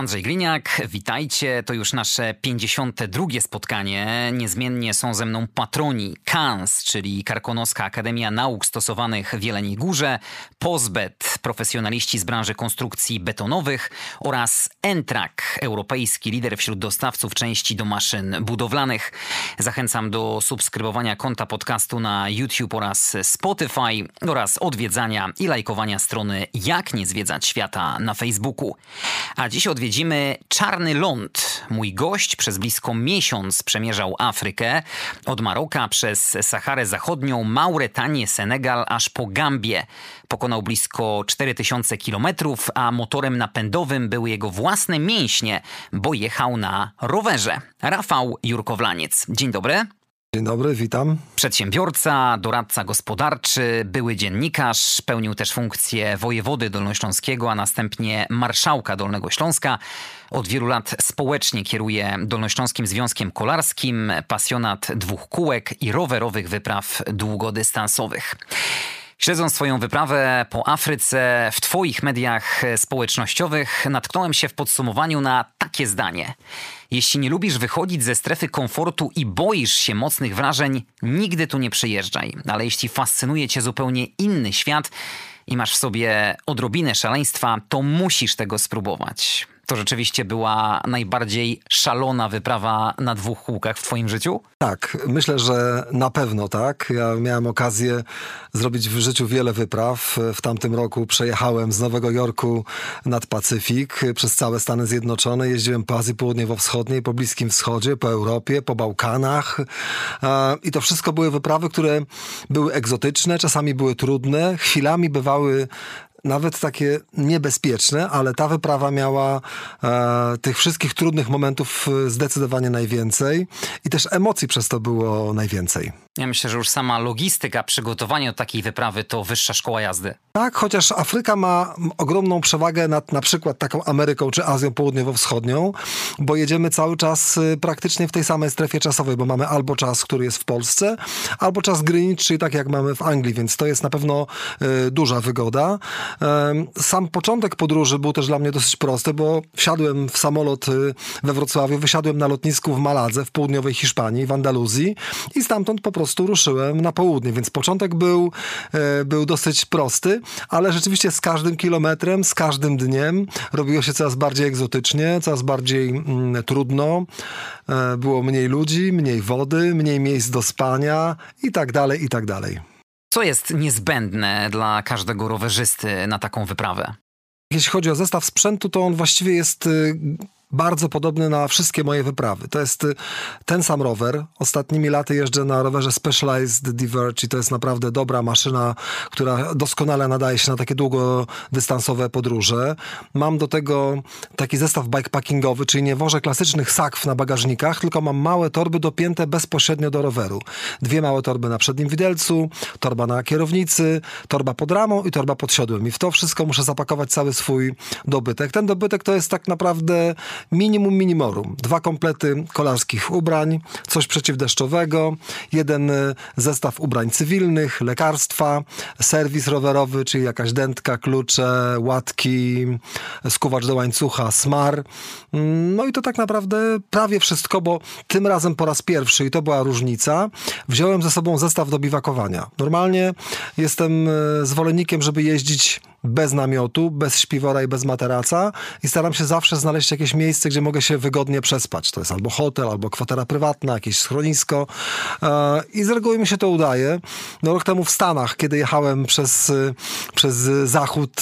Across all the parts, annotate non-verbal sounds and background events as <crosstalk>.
Andrzej Gliniak, witajcie. To już nasze 52. spotkanie. Niezmiennie są ze mną patroni KANS, czyli Karkonoska Akademia Nauk Stosowanych w Jeleniej Górze, POZBET, profesjonaliści z branży konstrukcji betonowych oraz Entrak, europejski lider wśród dostawców części do maszyn budowlanych. Zachęcam do subskrybowania konta podcastu na YouTube oraz Spotify oraz odwiedzania i lajkowania strony Jak nie zwiedzać świata na Facebooku. A dziś odwiedzamy odwiedzimy Czarny Ląd. Mój gość przez blisko miesiąc przemierzał Afrykę, od Maroka przez Saharę Zachodnią, Mauretanię, Senegal, aż po Gambię. Pokonał blisko 4000 kilometrów, a motorem napędowym były jego własne mięśnie, bo jechał na rowerze. Rafał Jurkowlaniec. Dzień dobry. Dzień dobry, witam. Przedsiębiorca, doradca gospodarczy, były dziennikarz, pełnił też funkcję wojewody dolnośląskiego, a następnie marszałka Dolnego Śląska. Od wielu lat społecznie kieruje Dolnośląskim Związkiem Kolarskim, pasjonat dwóch kółek i rowerowych wypraw długodystansowych. Śledząc Twoją wyprawę po Afryce w Twoich mediach społecznościowych, natknąłem się w podsumowaniu na takie zdanie. Jeśli nie lubisz wychodzić ze strefy komfortu i boisz się mocnych wrażeń, nigdy tu nie przyjeżdżaj. Ale jeśli fascynuje Cię zupełnie inny świat i masz w sobie odrobinę szaleństwa, to musisz tego spróbować to rzeczywiście była najbardziej szalona wyprawa na dwóch kółkach w Twoim życiu? Tak, myślę, że na pewno tak. Ja miałem okazję zrobić w życiu wiele wypraw. W tamtym roku przejechałem z Nowego Jorku nad Pacyfik przez całe Stany Zjednoczone. Jeździłem po Azji Południowo-Wschodniej, po Bliskim Wschodzie, po Europie, po Bałkanach. I to wszystko były wyprawy, które były egzotyczne, czasami były trudne, chwilami bywały nawet takie niebezpieczne, ale ta wyprawa miała e, tych wszystkich trudnych momentów e, zdecydowanie najwięcej i też emocji przez to było najwięcej. Ja myślę, że już sama logistyka przygotowania do takiej wyprawy to wyższa szkoła jazdy. Tak, chociaż Afryka ma ogromną przewagę nad na przykład taką Ameryką czy Azją Południowo-Wschodnią, bo jedziemy cały czas y, praktycznie w tej samej strefie czasowej, bo mamy albo czas, który jest w Polsce, albo czas Greenwich, czyli tak jak mamy w Anglii, więc to jest na pewno y, duża wygoda. Sam początek podróży był też dla mnie dosyć prosty, bo wsiadłem w samolot y, we Wrocławiu, wysiadłem na lotnisku w Maladze w południowej Hiszpanii, w Andaluzji i stamtąd po prostu ruszyłem na południe, więc początek był, y, był dosyć prosty ale rzeczywiście z każdym kilometrem, z każdym dniem robiło się coraz bardziej egzotycznie, coraz bardziej mm, trudno. E, było mniej ludzi, mniej wody, mniej miejsc do spania i tak dalej, i tak dalej. Co jest niezbędne dla każdego rowerzysty na taką wyprawę? Jeśli chodzi o zestaw sprzętu, to on właściwie jest y, bardzo podobny na wszystkie moje wyprawy. To jest y, ten sam rower. Ostatnimi laty jeżdżę na rowerze Specialized Diverge i to jest naprawdę dobra maszyna, która doskonale nadaje się na takie długodystansowe podróże. Mam do tego taki zestaw bikepackingowy, czyli nie wożę klasycznych sakw na bagażnikach, tylko mam małe torby dopięte bezpośrednio do roweru. Dwie małe torby na przednim widelcu, torba na kierownicy, torba pod ramą i torba pod siodłem. I w to wszystko muszę zapakować cały swój dobytek. Ten dobytek to jest tak naprawdę minimum minimorum. Dwa komplety kolarskich ubrań, coś przeciwdeszczowego, jeden y, zestaw ubrań cywilnych, lekarstwa, serwis rowerowy, czyli jakaś dętka, klucze, łatki, skuwacz do łańcucha, smar. Mm, no i to tak naprawdę prawie wszystko, bo tym razem po raz pierwszy, i to była różnica, wziąłem ze sobą zestaw do biwakowania. Normalnie jestem y, zwolennikiem, żeby jeździć bez namiotu, bez śpiwora i bez materaca i staram się zawsze znaleźć jakieś miejsce, gdzie mogę się wygodnie przespać. To jest albo hotel, albo kwatera prywatna, jakieś schronisko e, i z reguły mi się to udaje. No rok temu w Stanach, kiedy jechałem przez, przez zachód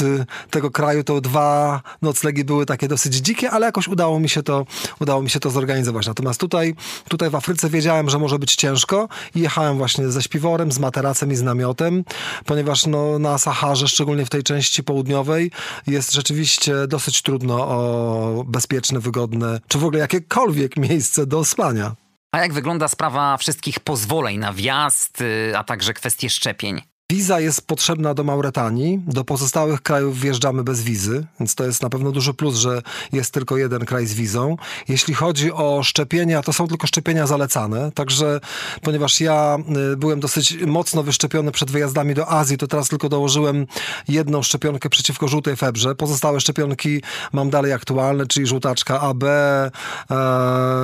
tego kraju, to dwa noclegi były takie dosyć dzikie, ale jakoś udało mi się to, udało mi się to zorganizować. Natomiast tutaj, tutaj w Afryce wiedziałem, że może być ciężko i jechałem właśnie ze śpiworem, z materacem i z namiotem, ponieważ no, na Saharze, szczególnie w tej części części południowej jest rzeczywiście dosyć trudno o bezpieczne, wygodne, czy w ogóle jakiekolwiek miejsce do spania. A jak wygląda sprawa wszystkich pozwoleń na wjazd, y, a także kwestie szczepień? Wiza jest potrzebna do Mauretanii, do pozostałych krajów wjeżdżamy bez wizy, więc to jest na pewno duży plus, że jest tylko jeden kraj z wizą. Jeśli chodzi o szczepienia, to są tylko szczepienia zalecane, także ponieważ ja y, byłem dosyć mocno wyszczepiony przed wyjazdami do Azji, to teraz tylko dołożyłem jedną szczepionkę przeciwko żółtej febrze. Pozostałe szczepionki mam dalej aktualne, czyli żółtaczka AB, e,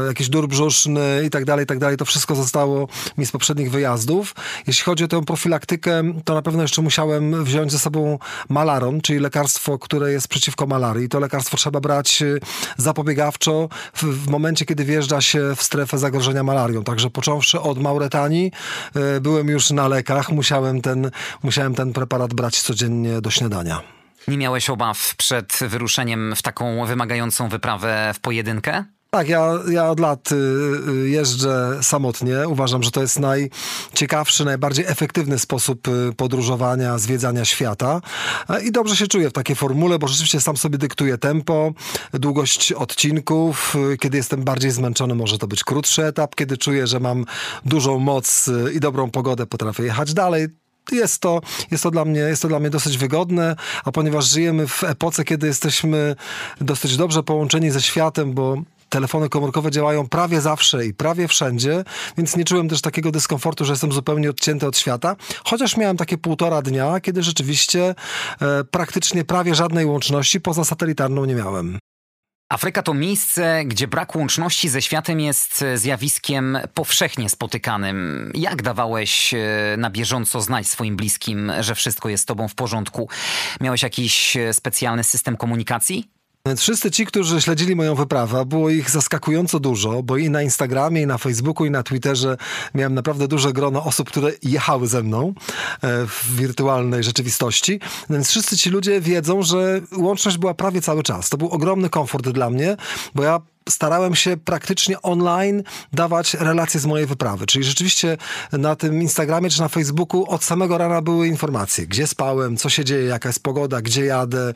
jakiś dur brzuszny i tak dalej, tak dalej. To wszystko zostało mi z poprzednich wyjazdów. Jeśli chodzi o tę profilaktykę, to na pewno jeszcze musiałem wziąć ze sobą malaron, czyli lekarstwo, które jest przeciwko malarii. To lekarstwo trzeba brać y, zapobiegawczo w, w momencie, kiedy wjeżdża się w strefę zagrożenia malarią. Także począwszy od Mauretanii, y, byłem już na lekach, musiałem ten, musiałem ten preparat brać codziennie do śniadania. Nie miałeś obaw przed wyruszeniem w taką wymagającą wyprawę w pojedynkę? Tak, ja, ja od lat y, y, jeżdżę samotnie. Uważam, że to jest najciekawszy, najbardziej efektywny sposób y, podróżowania, zwiedzania świata. E, I dobrze się czuję w takiej formule, bo rzeczywiście sam sobie dyktuję tempo, długość odcinków. Kiedy jestem bardziej zmęczony, może to być krótszy etap. Kiedy czuję, że mam dużą moc i dobrą pogodę, potrafię jechać dalej jest to, jest, to dla mnie, jest to dla mnie dosyć wygodne, a ponieważ żyjemy w epoce, kiedy jesteśmy dosyć dobrze połączeni ze światem, bo telefony komórkowe działają prawie zawsze i prawie wszędzie, więc nie czułem też takiego dyskomfortu, że jestem zupełnie odcięty od świata. Chociaż miałem takie półtora dnia, kiedy rzeczywiście e, praktycznie prawie żadnej łączności poza satelitarną nie miałem. Afryka to miejsce, gdzie brak łączności ze światem jest zjawiskiem powszechnie spotykanym. Jak dawałeś e, na bieżąco znać swoim bliskim, że wszystko jest z tobą w porządku? Miałeś jakiś e, specjalny system komunikacji? Wszyscy ci, którzy śledzili moją wyprawę, było ich zaskakująco dużo, bo i na Instagramie, i na Facebooku, i na Twitterze miałem naprawdę duże grono osób, które jechały ze mną e, w wirtualnej rzeczywistości. Więc wszyscy ci ludzie wiedzą, że łączność była prawie cały czas. To był ogromny komfort dla mnie, bo ja starałem się praktycznie online dawać relacje z mojej wyprawy. Czyli rzeczywiście na tym Instagramie czy na Facebooku od samego rana były informacje, gdzie spałem, co się dzieje, jaka jest pogoda, gdzie jadę,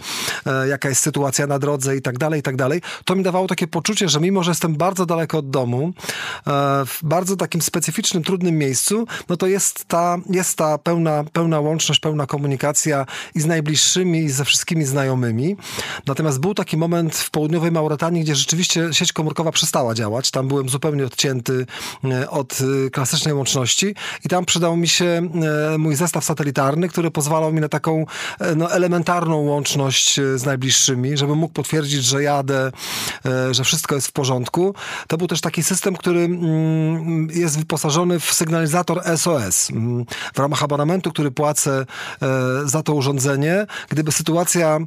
e, jaka jest sytuacja na drodze i tak dalej, i tak dalej. To mi dawało takie poczucie, że mimo, że jestem bardzo daleko od domu, e, w bardzo takim specyficznym, trudnym miejscu, no to jest ta, jest ta pełna, pełna łączność, pełna komunikacja i z najbliższymi, i ze wszystkimi znajomymi. Natomiast był taki moment w południowej Mauretanii, gdzie rzeczywiście sieć komórkowa przestała działać. Tam byłem zupełnie odcięty e, od e, klasycznej łączności i tam przydał mi się e, mój zestaw satelitarny, który pozwalał mi na taką no, elementarną łączność z najbliższymi, żebym mógł potwierdzić, że jadę, że wszystko jest w porządku. To był też taki system, który mm, jest wyposażony w sygnalizator SOS. Mm, w ramach abonamentu, który płacę za to urządzenie, gdyby sytuacja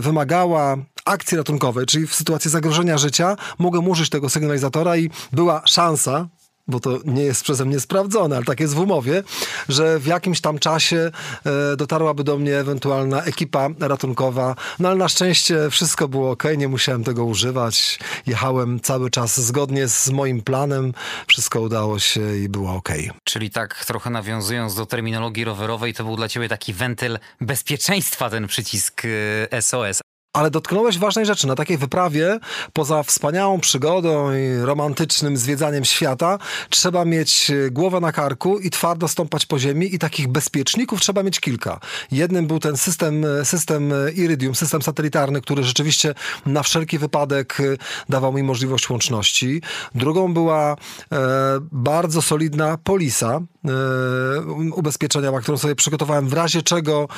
wymagała akcji ratunkowej, czyli w sytuacji zagrożenia życia, mogłem użyć tego sygnalizatora i była szansa, bo to nie jest przeze mnie sprawdzone, ale tak jest w umowie, że w jakimś tam czasie e, dotarłaby do mnie ewentualna ekipa ratunkowa. No ale na szczęście wszystko było ok, nie musiałem tego używać. Jechałem cały czas zgodnie z moim planem, wszystko udało się i było ok. Czyli tak trochę nawiązując do terminologii rowerowej, to był dla ciebie taki wentyl bezpieczeństwa, ten przycisk SOS. Ale dotknąłeś ważnej rzeczy. Na takiej wyprawie, poza wspaniałą przygodą i romantycznym zwiedzaniem świata, trzeba mieć e, głowę na karku i twardo stąpać po ziemi i takich bezpieczników trzeba mieć kilka. Jednym był ten system, e, system e, Iridium, system satelitarny, który rzeczywiście na wszelki wypadek dawał mi możliwość łączności. Drugą była e, bardzo solidna polisa e, ubezpieczeniowa, którą sobie przygotowałem w razie czego,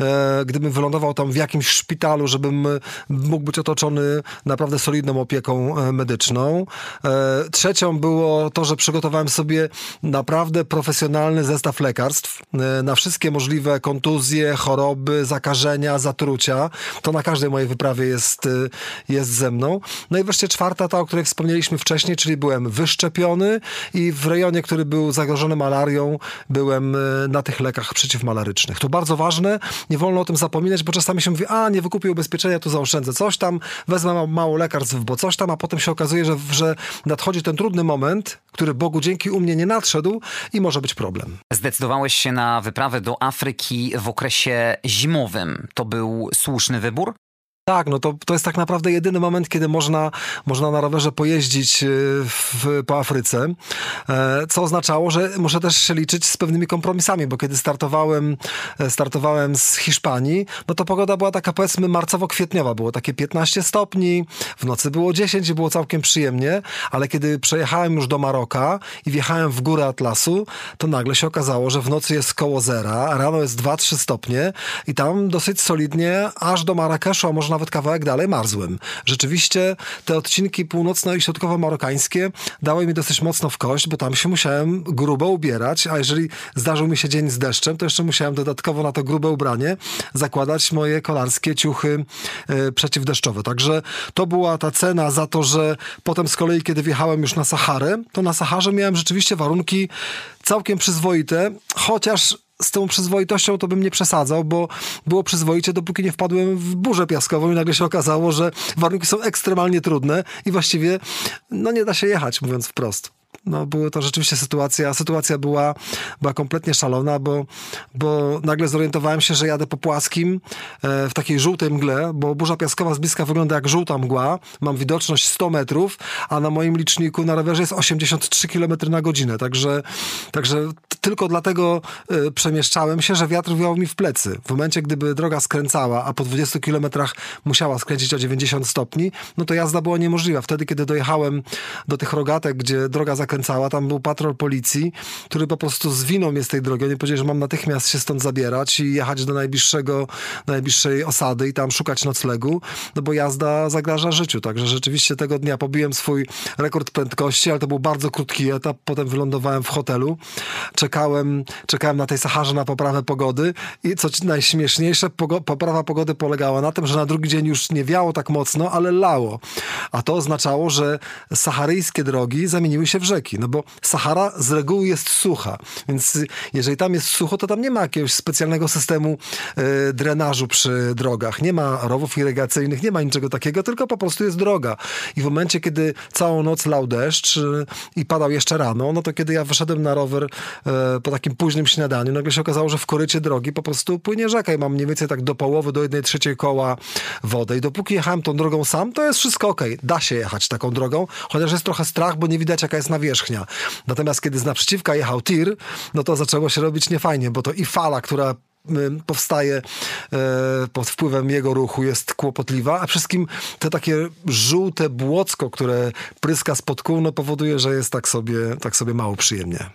e, gdybym wylądował tam w jakimś szpitalu, żebym mógł być otoczony naprawdę solidną opieką e, medyczną. E, trzecią było to, że przygotowałem sobie naprawdę profesjonalny zestaw lekarstw e, na wszystkie możliwe kontuzje, choroby, zakażenia, zatrucia. To na każdej mojej wyprawie jest, jest ze mną. No i wreszcie czwarta, ta, o której wspomnieliśmy wcześniej, czyli byłem wyszczepiony i w rejonie, który był zagrożony malarią, byłem na tych lekach przeciwmalarycznych. To bardzo ważne, nie wolno o tym zapominać, bo czasami się mówi, a nie wykupił ubezpieczenia, ja tu zaoszczędzę coś tam, wezmę mało lekarstw, bo coś tam, a potem się okazuje, że, że nadchodzi ten trudny moment, który Bogu dzięki u mnie nie nadszedł i może być problem. Zdecydowałeś się na wyprawę do Afryki w okresie zimowym. To był słuszny wybór? Tak, no to, to jest tak naprawdę jedyny moment, kiedy można, można na rowerze pojeździć e, w, po Afryce, e, co oznaczało, że muszę też się liczyć z pewnymi kompromisami, bo kiedy startowałem, e, startowałem z Hiszpanii, no to pogoda była taka powiedzmy marcowo-kwietniowa, było takie 15 stopni, w nocy było 10 i było całkiem przyjemnie, ale kiedy przejechałem już do Maroka i wjechałem w górę Atlasu, to nagle się okazało, że w nocy jest koło zera, rano jest 2-3 stopnie i tam dosyć solidnie aż do Marrakeszu, a może nawet kawałek dalej marzłem. Rzeczywiście te odcinki północno- i środkowo-marokańskie dały mi dosyć mocno w kość, bo tam się musiałem grubo ubierać, a jeżeli zdarzył mi się dzień z deszczem, to jeszcze musiałem dodatkowo na to grube ubranie zakładać moje kolarskie ciuchy e, przeciwdeszczowe. Także to była ta cena za to, że potem z kolei, kiedy wjechałem już na Saharę, to na Saharze miałem rzeczywiście warunki całkiem przyzwoite, chociaż z tą przyzwoitością to bym nie przesadzał, bo było przyzwoicie, dopóki nie wpadłem w burzę piaskową i nagle się okazało, że warunki są ekstremalnie trudne i właściwie no nie da się jechać, mówiąc wprost no była to rzeczywiście sytuacja, sytuacja była, była kompletnie szalona, bo, bo nagle zorientowałem się, że jadę po płaskim e, w takiej żółtej mgle, bo burza piaskowa z bliska wygląda jak żółta mgła, mam widoczność 100 metrów, a na moim liczniku na rowerze jest 83 km na godzinę, także, także tylko dlatego e, przemieszczałem się, że wiatr wiał mi w plecy. W momencie, gdyby droga skręcała, a po 20 km musiała skręcić o 90 stopni, no to jazda była niemożliwa. Wtedy, kiedy dojechałem do tych rogatek, gdzie droga zakręcała, tam był patrol policji, który po prostu zwinął mnie z tej drogi. Oni powiedzieli, że mam natychmiast się stąd zabierać i jechać do najbliższego, najbliższej osady i tam szukać noclegu, no bo jazda zagraża życiu. Także rzeczywiście tego dnia pobiłem swój rekord prędkości, ale to był bardzo krótki etap. Potem wylądowałem w hotelu. Czekałem, czekałem na tej Saharze na poprawę pogody i co najśmieszniejsze, poprawa pogody polegała na tym, że na drugi dzień już nie wiało tak mocno, ale lało. A to oznaczało, że saharyjskie drogi zamieniły się w rzeki, no bo Sahara z reguły jest sucha, więc jeżeli tam jest sucho, to tam nie ma jakiegoś specjalnego systemu y, drenażu przy drogach, nie ma rowów irygacyjnych, nie ma niczego takiego, tylko po prostu jest droga. I w momencie, kiedy całą noc lał deszcz y, i padał jeszcze rano, no to kiedy ja wyszedłem na rower y, po takim późnym śniadaniu, nagle się okazało, że w korycie drogi po prostu płynie rzeka i mam mniej więcej tak do połowy, do jednej trzeciej koła wodę. I dopóki jechałem tą drogą sam, to jest wszystko ok. Da się jechać taką drogą, chociaż jest trochę strach, bo nie widać jaka jest nawierzchnia. Natomiast kiedy z naprzeciwka jechał tir, no to zaczęło się robić niefajnie, bo to i fala, która powstaje e, pod wpływem jego ruchu jest kłopotliwa, a wszystkim te takie żółte błocko, które pryska spod kół, no powoduje, że jest tak sobie, tak sobie mało przyjemnie.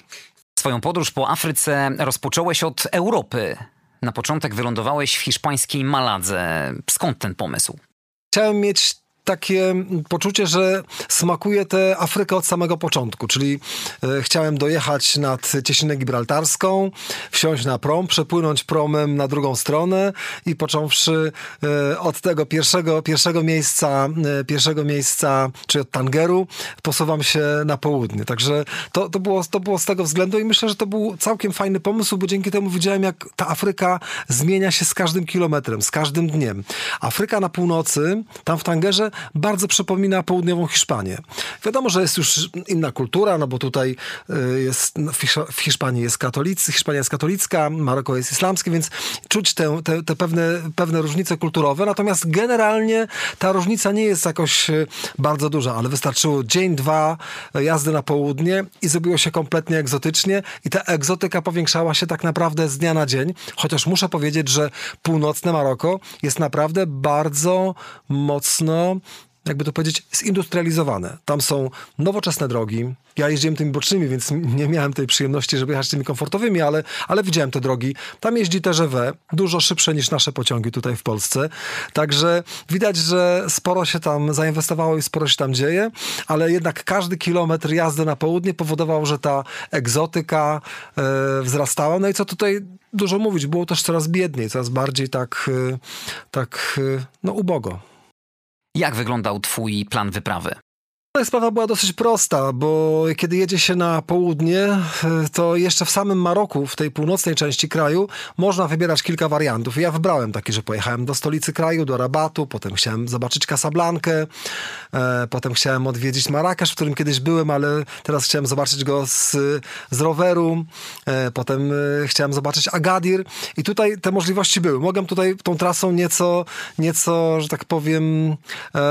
Swoją podróż po Afryce rozpocząłeś od Europy. Na początek wylądowałeś w hiszpańskiej Maladze. Skąd ten pomysł? Chciałem mieć takie poczucie, że smakuje tę Afrykę od samego początku, czyli e, chciałem dojechać nad Cieśninę Gibraltarską, wsiąść na prom, przepłynąć promem na drugą stronę i począwszy e, od tego pierwszego, pierwszego miejsca, e, pierwszego miejsca, czyli od Tangeru, posuwam się na południe. Także to, to, było, to było z tego względu i myślę, że to był całkiem fajny pomysł, bo dzięki temu widziałem, jak ta Afryka zmienia się z każdym kilometrem, z każdym dniem. Afryka na północy, tam w Tangerze, bardzo przypomina południową Hiszpanię. Wiadomo, że jest już inna kultura, no bo tutaj y, jest, no, w Hiszpanii jest katolicy, Hiszpania jest katolicka, Maroko jest islamskie, więc czuć te, te, te pewne, pewne różnice kulturowe, natomiast generalnie ta różnica nie jest jakoś y, bardzo duża, ale wystarczyło dzień, dwa jazdy na południe i zrobiło się kompletnie egzotycznie i ta egzotyka powiększała się tak naprawdę z dnia na dzień, chociaż muszę powiedzieć, że północne Maroko jest naprawdę bardzo mocno jakby to powiedzieć, zindustrializowane. Tam są nowoczesne drogi. Ja jeździłem tymi bocznymi, więc nie miałem tej przyjemności, żeby jechać tymi komfortowymi, ale, ale widziałem te drogi. Tam jeździ TGV, dużo szybsze niż nasze pociągi tutaj w Polsce. Także widać, że sporo się tam zainwestowało i sporo się tam dzieje, ale jednak każdy kilometr jazdy na południe powodował, że ta egzotyka e, wzrastała. No i co tutaj dużo mówić, było też coraz biedniej, coraz bardziej tak, e, tak e, no ubogo. Jak wyglądał Twój plan wyprawy? Sprawa była dosyć prosta, bo kiedy jedzie się na południe, to jeszcze w samym Maroku, w tej północnej części kraju, można wybierać kilka wariantów. Ja wybrałem taki, że pojechałem do stolicy kraju, do Rabatu, potem chciałem zobaczyć Casablankę, e, potem chciałem odwiedzić Marrakesz, w którym kiedyś byłem, ale teraz chciałem zobaczyć go z, z roweru, e, potem e, chciałem zobaczyć Agadir i tutaj te możliwości były. Mogłem tutaj tą trasą nieco, nieco że tak powiem, e,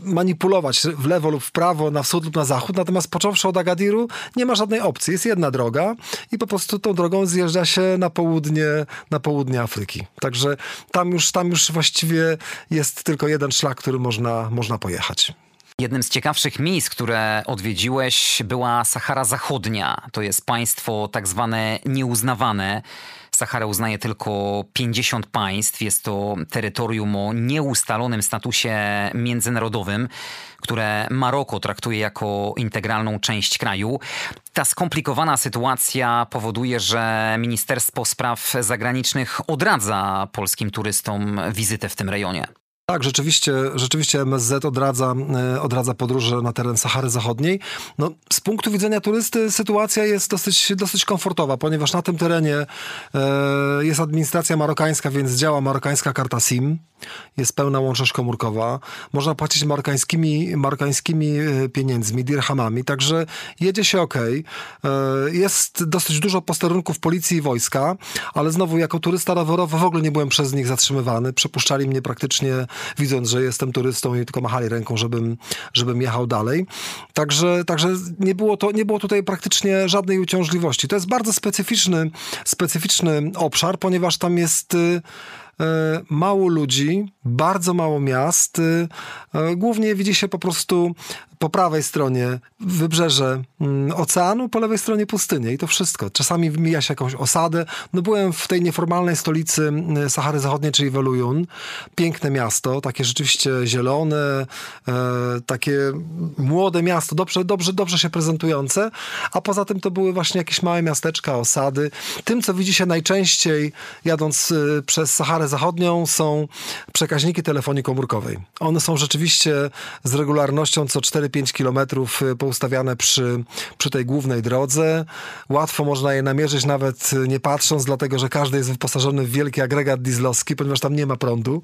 manipulować w lewo lub w prawo, na wschód lub na zachód, natomiast począwszy od Agadiru nie ma żadnej opcji. Jest jedna droga i po prostu tą drogą zjeżdża się na południe, na południe Afryki. Także tam już, tam już właściwie jest tylko jeden szlak, który można, można pojechać. Jednym z ciekawszych miejsc, które odwiedziłeś, była Sahara Zachodnia. To jest państwo tak zwane nieuznawane. Sahara uznaje tylko 50 państw. Jest to terytorium o nieustalonym statusie międzynarodowym, które Maroko traktuje jako integralną część kraju. Ta skomplikowana sytuacja powoduje, że Ministerstwo Spraw Zagranicznych odradza polskim turystom wizytę w tym rejonie. Tak, rzeczywiście, rzeczywiście MSZ odradza, e, odradza podróże na teren Sahary Zachodniej. No, z punktu widzenia turysty sytuacja jest dosyć, dosyć komfortowa, ponieważ na tym terenie e, jest administracja marokańska, więc działa marokańska karta SIM, jest pełna łączność komórkowa. Można płacić marokańskimi, marokańskimi e, pieniędzmi, dirhamami, także jedzie się ok. E, jest dosyć dużo posterunków policji i wojska, ale znowu jako turysta rowerowy w ogóle nie byłem przez nich zatrzymywany. Przepuszczali mnie praktycznie widząc, że jestem turystą i tylko machali ręką, żebym, żebym jechał dalej. Także, także nie, było to, nie było tutaj praktycznie żadnej uciążliwości. To jest bardzo specyficzny, specyficzny obszar, ponieważ tam jest y, E, mało ludzi, bardzo mało miast. E, głównie widzi się po prostu po prawej stronie wybrzeże mm, oceanu, po lewej stronie pustynię i to wszystko. Czasami mija się jakąś osadę. No byłem w tej nieformalnej stolicy mm, Sahary Zachodniej, czyli Welujun. Piękne miasto, takie rzeczywiście zielone, e, takie młode miasto, dobrze, dobrze, dobrze się prezentujące, a poza tym to były właśnie jakieś małe miasteczka, osady. Tym, co widzi się najczęściej jadąc przez Saharę zachodnią są przekaźniki telefonii komórkowej. One są rzeczywiście z regularnością co 4-5 kilometrów y, poustawiane przy, przy tej głównej drodze. Łatwo można je namierzyć nawet y, nie patrząc, dlatego że każdy jest wyposażony w wielki agregat dieslowski, ponieważ tam nie ma prądu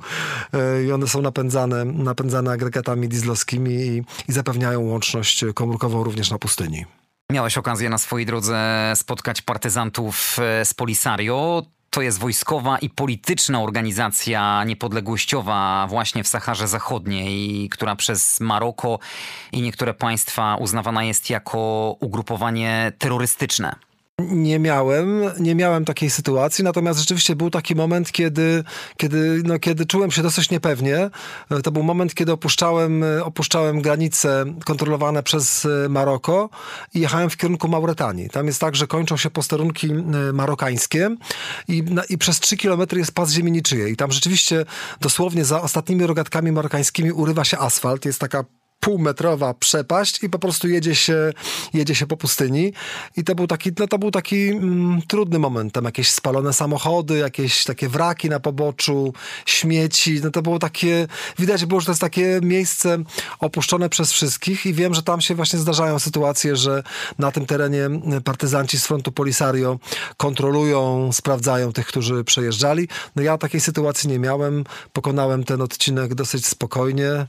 y, i one są napędzane, napędzane agregatami dieslowskimi i, i zapewniają łączność komórkową również na pustyni. Miałeś okazję na swojej drodze spotkać partyzantów z Polisario to jest wojskowa i polityczna organizacja niepodległościowa właśnie w Saharze Zachodniej, która przez Maroko i niektóre państwa uznawana jest jako ugrupowanie terrorystyczne. Nie miałem, nie miałem takiej sytuacji, natomiast rzeczywiście był taki moment, kiedy, kiedy, no, kiedy czułem się dosyć niepewnie. To był moment, kiedy opuszczałem, opuszczałem granice kontrolowane przez e, Maroko i jechałem w kierunku Mauretanii. Tam jest tak, że kończą się posterunki e, marokańskie i, i przez trzy kilometry jest pas ziemi niczyjej. I tam rzeczywiście dosłownie za ostatnimi rogatkami marokańskimi urywa się asfalt. Jest taka półmetrowa przepaść i po prostu jedzie się, jedzie się po pustyni. I to był taki, no to był taki mm, trudny moment. Tam jakieś spalone samochody, jakieś takie wraki na poboczu, śmieci. No to było takie, widać było, że to jest takie miejsce opuszczone przez wszystkich i wiem, że tam się właśnie zdarzają sytuacje, że na tym terenie partyzanci z frontu Polisario kontrolują, sprawdzają tych, którzy przejeżdżali. No ja takiej sytuacji nie miałem. Pokonałem ten odcinek dosyć spokojnie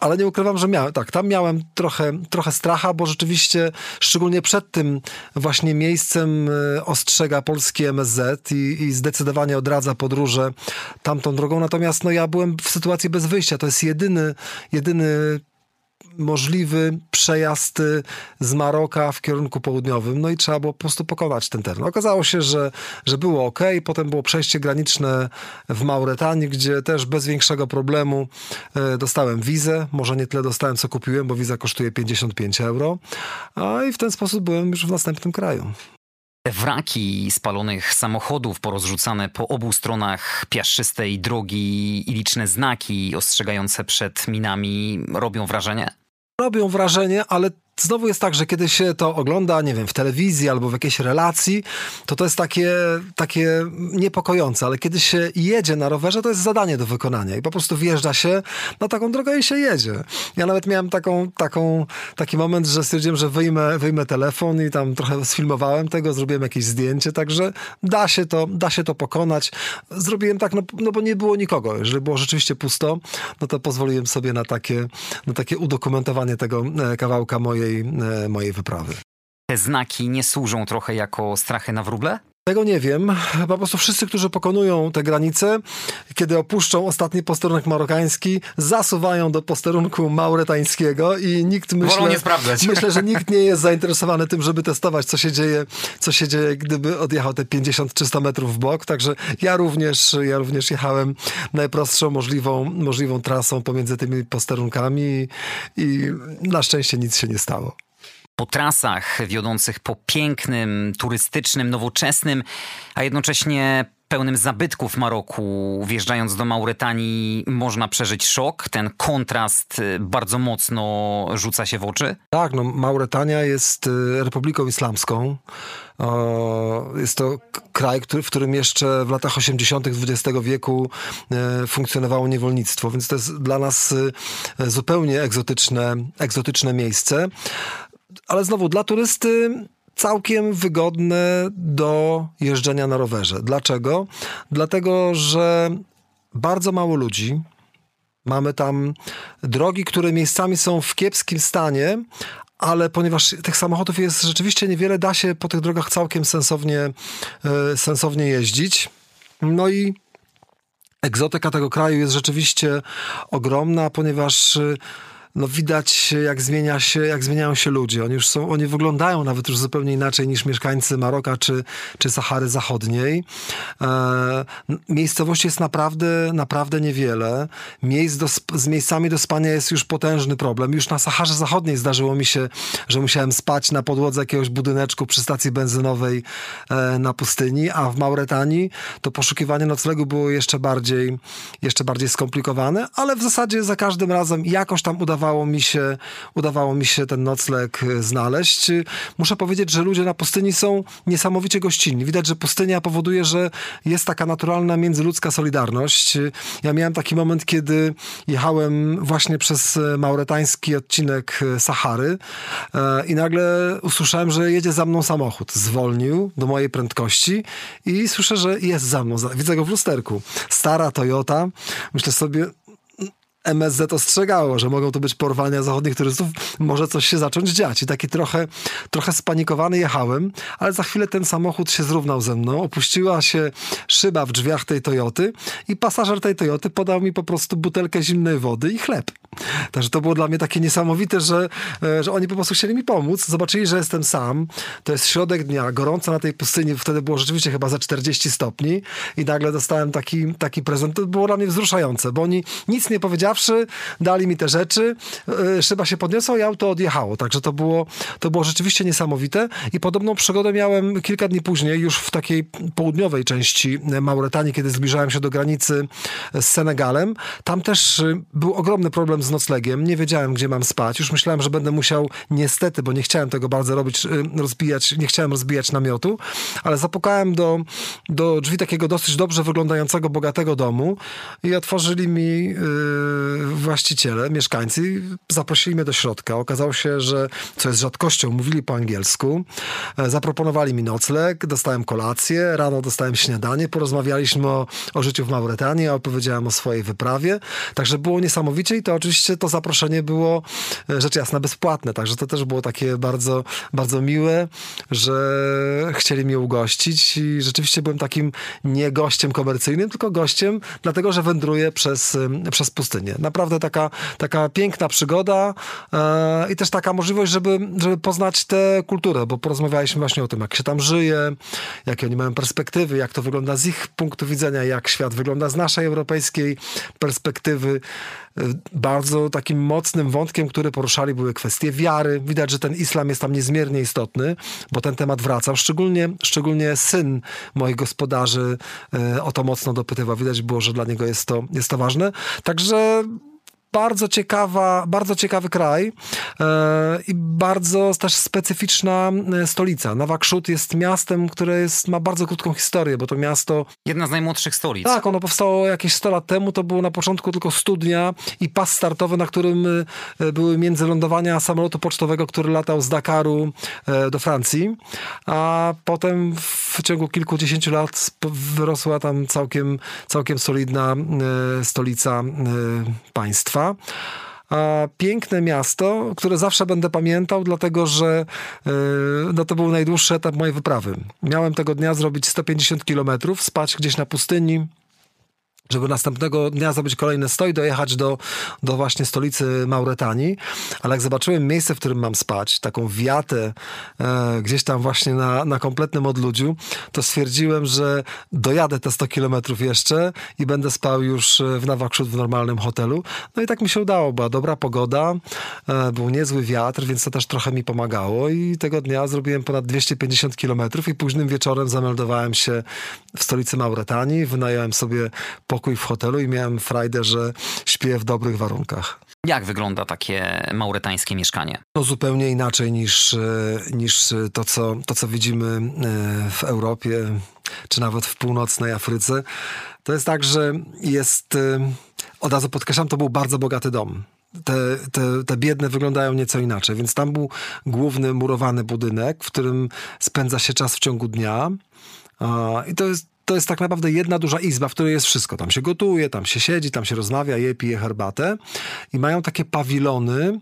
ale nie ukrywam, że miałem, tak, tam miałem trochę, trochę stracha, bo rzeczywiście, szczególnie przed tym właśnie miejscem e, ostrzega polski MSZ i, i zdecydowanie odradza podróże tamtą drogą. Natomiast no, ja byłem w sytuacji bez wyjścia. To jest jedyny, jedyny możliwy przejazd y, z Maroka w kierunku południowym, no i trzeba było po prostu pokonać ten teren. Okazało się, że, że było ok, potem było przejście graniczne w Mauretanii, gdzie też bez większego problemu e, dostałem wizę, może nie tyle dostałem, co kupiłem, bo wiza kosztuje 55 euro, a i w ten sposób byłem już w następnym kraju. Wraki spalonych samochodów porozrzucane po obu stronach piaszczystej drogi i liczne znaki ostrzegające przed minami robią wrażenie? Robią wrażenie, ale znowu jest tak, że kiedy się to ogląda, nie wiem, w telewizji albo w jakiejś relacji, to to jest takie, takie niepokojące, ale kiedy się jedzie na rowerze, to jest zadanie do wykonania i po prostu wjeżdża się na taką drogę i się jedzie. Ja nawet miałem taką, taką, taki moment, że stwierdziłem, że wyjmę, wyjmę telefon i tam trochę sfilmowałem tego, zrobiłem jakieś zdjęcie, także da się to, da się to pokonać. Zrobiłem tak, no, no bo nie było nikogo. Jeżeli było rzeczywiście pusto, no to pozwoliłem sobie na takie, na takie udokumentowanie tego e, kawałka mojej, e, mojej wyprawy. Te znaki nie służą trochę jako strachy na wróble? Tego nie wiem. Po prostu wszyscy, którzy pokonują te granice, kiedy opuszczą ostatni posterunek marokański, zasuwają do posterunku mauretańskiego i nikt myślę, <laughs> myślę, że nikt nie jest zainteresowany tym, żeby testować, co się dzieje, co się dzieje, gdyby odjechał te 50-300 metrów w bok. Także ja również, ja również jechałem najprostszą możliwą, możliwą trasą pomiędzy tymi posterunkami i na szczęście nic się nie stało po trasach wiodących po pięknym, turystycznym, nowoczesnym, a jednocześnie pełnym zabytków Maroku, wjeżdżając do Mauretanii, można przeżyć szok. Ten kontrast y, bardzo mocno rzuca się w oczy. Tak, no Mauretania jest y, republiką islamską. Jest to kraj, w którym jeszcze w latach 80. XX wieku y, funkcjonowało niewolnictwo, więc to jest dla nas zupełnie egzotyczne, egzotyczne miejsce ale znowu dla turysty całkiem wygodne do jeżdżenia na rowerze. Dlaczego? Dlatego, że bardzo mało ludzi. Mamy tam drogi, które miejscami są w kiepskim stanie, ale ponieważ tych samochodów jest rzeczywiście niewiele, da się po tych drogach całkiem sensownie, e, sensownie jeździć. No i egzotyka tego kraju jest rzeczywiście ogromna, ponieważ no widać jak zmienia się, jak zmieniają się ludzie. Oni już są, oni wyglądają nawet już zupełnie inaczej niż mieszkańcy Maroka czy, czy Sahary Zachodniej. E, miejscowości jest naprawdę, naprawdę niewiele. Miejsc do, z miejscami do spania jest już potężny problem. Już na Saharze Zachodniej zdarzyło mi się, że musiałem spać na podłodze jakiegoś budyneczku przy stacji benzynowej e, na pustyni, a w Mauretanii to poszukiwanie noclegu było jeszcze bardziej, jeszcze bardziej skomplikowane, ale w zasadzie za każdym razem jakoś tam udawało udawało mi się, udawało mi się ten nocleg e, znaleźć. Muszę powiedzieć, że ludzie na pustyni są niesamowicie gościnni. Widać, że pustynia powoduje, że jest taka naturalna międzyludzka solidarność. Ja miałem taki moment, kiedy jechałem właśnie przez e, mauretański odcinek e, Sahary i nagle usłyszałem, że jedzie za mną samochód. Zwolnił do mojej prędkości i słyszę, że jest za mną. Widzę go w lusterku. Stara Toyota. Myślę sobie, MSZ ostrzegało, że mogą to być porwania zachodnich turystów, może coś się zacząć dziać. I taki trochę, trochę spanikowany jechałem, ale za chwilę ten samochód się zrównał ze mną, opuściła się szyba w drzwiach tej Toyoty i pasażer tej Toyoty podał mi po prostu butelkę zimnej wody i chleb. Także to było dla mnie takie niesamowite, że, e, że oni po prostu chcieli mi pomóc. Zobaczyli, że jestem sam. To jest środek dnia, gorąco na tej pustyni. Wtedy było rzeczywiście chyba za 40 stopni i nagle dostałem taki, taki prezent. To było dla mnie wzruszające, bo oni nic nie dali mi te rzeczy. E, szyba się podniosła i auto odjechało. Także to było, to było rzeczywiście niesamowite. I podobną przygodę miałem kilka dni później, już w takiej południowej części Mauretanii, kiedy zbliżałem się do granicy z Senegalem. Tam też e, był ogromny problem z noclegiem. Nie wiedziałem, gdzie mam spać. Już myślałem, że będę musiał, niestety, bo nie chciałem tego bardzo robić, rozbijać, nie chciałem rozbijać namiotu, ale zapukałem do, do drzwi takiego dosyć dobrze wyglądającego, bogatego domu i otworzyli mi yy, właściciele, mieszkańcy, zaprosili mnie do środka. Okazało się, że, co jest rzadkością, mówili po angielsku. E, zaproponowali mi nocleg, dostałem kolację, rano dostałem śniadanie, porozmawialiśmy o, o życiu w Mauretanii, opowiedziałem o swojej wyprawie. Także było niesamowicie i to oczywiście to zaproszenie było e, rzecz jasna bezpłatne, także to też było takie bardzo, bardzo miłe, że chcieli mnie ugościć i rzeczywiście byłem takim nie gościem komercyjnym, tylko gościem, dlatego że wędruję przez, przez pustynię. Naprawdę taka, taka piękna przygoda e, i też taka możliwość, żeby, żeby poznać tę kulturę, bo porozmawialiśmy właśnie o tym, jak się tam żyje, jakie oni mają perspektywy, jak to wygląda z ich punktu widzenia, jak świat wygląda z naszej europejskiej perspektywy bardzo takim mocnym wątkiem, który poruszali, były kwestie wiary. Widać, że ten islam jest tam niezmiernie istotny, bo ten temat wracał. Szczególnie, szczególnie syn moich gospodarzy e, o to mocno dopytywał. Widać było, że dla niego jest to, jest to ważne. Także bardzo ciekawa, bardzo ciekawy kraj e, i bardzo też specyficzna e, stolica. Nawakrzut jest miastem, które jest, ma bardzo krótką historię, bo to miasto... Jedna z najmłodszych stolic. Tak, ono powstało jakieś 100 lat temu, to było na początku tylko studnia i pas startowy, na którym e, były międzylądowania samolotu pocztowego, który latał z Dakaru do Francji, a potem w ciągu kilkudziesięciu lat wyrosła tam całkiem, całkiem solidna stolica państwa. Piękne miasto, które zawsze będę pamiętał, dlatego że no to był najdłuższy etap mojej wyprawy. Miałem tego dnia zrobić 150 kilometrów, spać gdzieś na pustyni, żeby następnego dnia zrobić kolejny stoj, dojechać do, do właśnie stolicy Mauretanii. Ale jak zobaczyłem miejsce, w którym mam spać, taką wiatę e, gdzieś tam właśnie na, na kompletnym odludziu, to stwierdziłem, że dojadę te 100 kilometrów jeszcze i będę spał już w Nawakrzut w normalnym hotelu. No i tak mi się udało. Była dobra pogoda, e, był niezły wiatr, więc to też trochę mi pomagało i tego dnia zrobiłem ponad 250 kilometrów i późnym wieczorem zameldowałem się w stolicy Mauretanii, wynająłem sobie po pokój w hotelu i miałem frajdę, że śpię w dobrych warunkach. Jak wygląda takie mauretańskie mieszkanie? No zupełnie inaczej niż, e, niż to, co, to, co widzimy e, w Europie, czy nawet w północnej Afryce. To jest tak, że jest, e, od razu podkreślam, to był bardzo bogaty dom. Te, te, te biedne wyglądają nieco inaczej, więc tam był główny murowany budynek, w którym spędza się czas w ciągu dnia. I to jest to jest tak naprawdę jedna duża izba, w której jest wszystko. Tam się gotuje, tam się siedzi, tam się rozmawia, je, pije herbatę. I mają takie pawilony,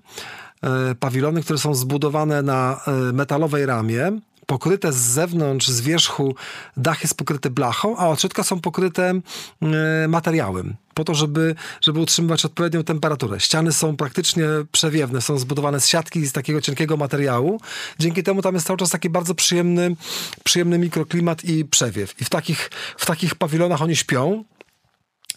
e, pawilony, które są zbudowane na e, metalowej ramie, pokryte z zewnątrz, z wierzchu, dach jest pokryty blachą, a od są pokryte e, materiałem po to, żeby, żeby utrzymywać odpowiednią temperaturę. Ściany są praktycznie przewiewne, są zbudowane z siatki z takiego cienkiego materiału. Dzięki temu tam jest cały czas taki bardzo przyjemny, przyjemny mikroklimat i przewiew. I w takich, w takich pawilonach oni śpią.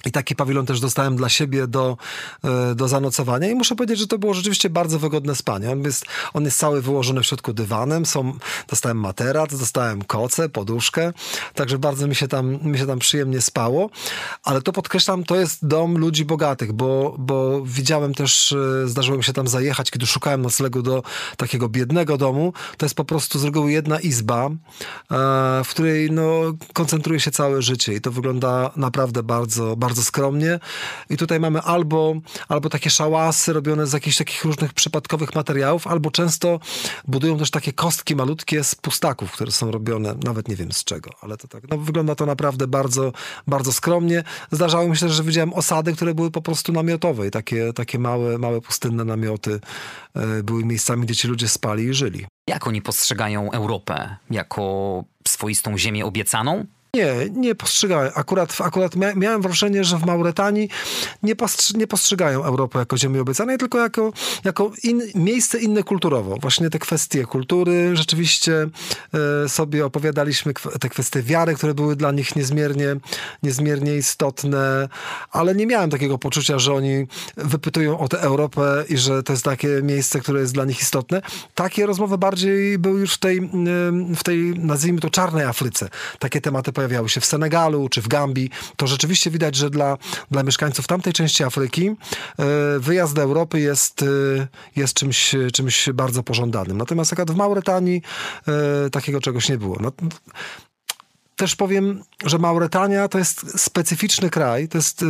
I taki pawilon też dostałem dla siebie do, e, do zanocowania. I muszę powiedzieć, że to było rzeczywiście bardzo wygodne spanie. On jest, on jest cały wyłożony w środku dywanem, są, dostałem materac, dostałem koce, poduszkę, także bardzo mi się tam, mi się tam przyjemnie spało, ale to podkreślam, to jest dom ludzi bogatych, bo, bo widziałem też, e, zdarzyło mi się tam zajechać, kiedy szukałem noclegu do takiego biednego domu, to jest po prostu z reguły jedna izba, e, w której no, koncentruje się całe życie. I to wygląda naprawdę bardzo, bardzo bardzo skromnie. I tutaj mamy albo, albo takie szałasy robione z jakichś takich różnych przypadkowych materiałów, albo często budują też takie kostki malutkie z pustaków, które są robione, nawet nie wiem z czego, ale to tak, no wygląda to naprawdę bardzo, bardzo skromnie. Zdarzało mi się że widziałem osady, które były po prostu namiotowe i takie, takie małe, małe pustynne namioty e, były miejscami, gdzie ci ludzie spali i żyli. Jak oni postrzegają Europę? Jako swoistą ziemię obiecaną? Nie, nie postrzegałem. Akurat, akurat miałem wrażenie, że w Mauretanii nie, nie postrzegają Europy jako ziemi obiecanej, tylko jako, jako in, miejsce inne kulturowo. Właśnie te kwestie kultury, rzeczywiście e, sobie opowiadaliśmy te kwestie wiary, które były dla nich niezmiernie, niezmiernie istotne, ale nie miałem takiego poczucia, że oni wypytują o tę Europę i że to jest takie miejsce, które jest dla nich istotne. Takie rozmowy bardziej były już w tej, w tej nazwijmy to czarnej Afryce. Takie tematy pojawiały się w Senegalu czy w Gambii, to rzeczywiście widać, że dla, dla mieszkańców tamtej części Afryki e, wyjazd do Europy jest, e, jest czymś, czymś bardzo pożądanym. Natomiast akurat w Mauretanii e, takiego czegoś nie było. No, też powiem, że Mauretania to jest specyficzny kraj, to jest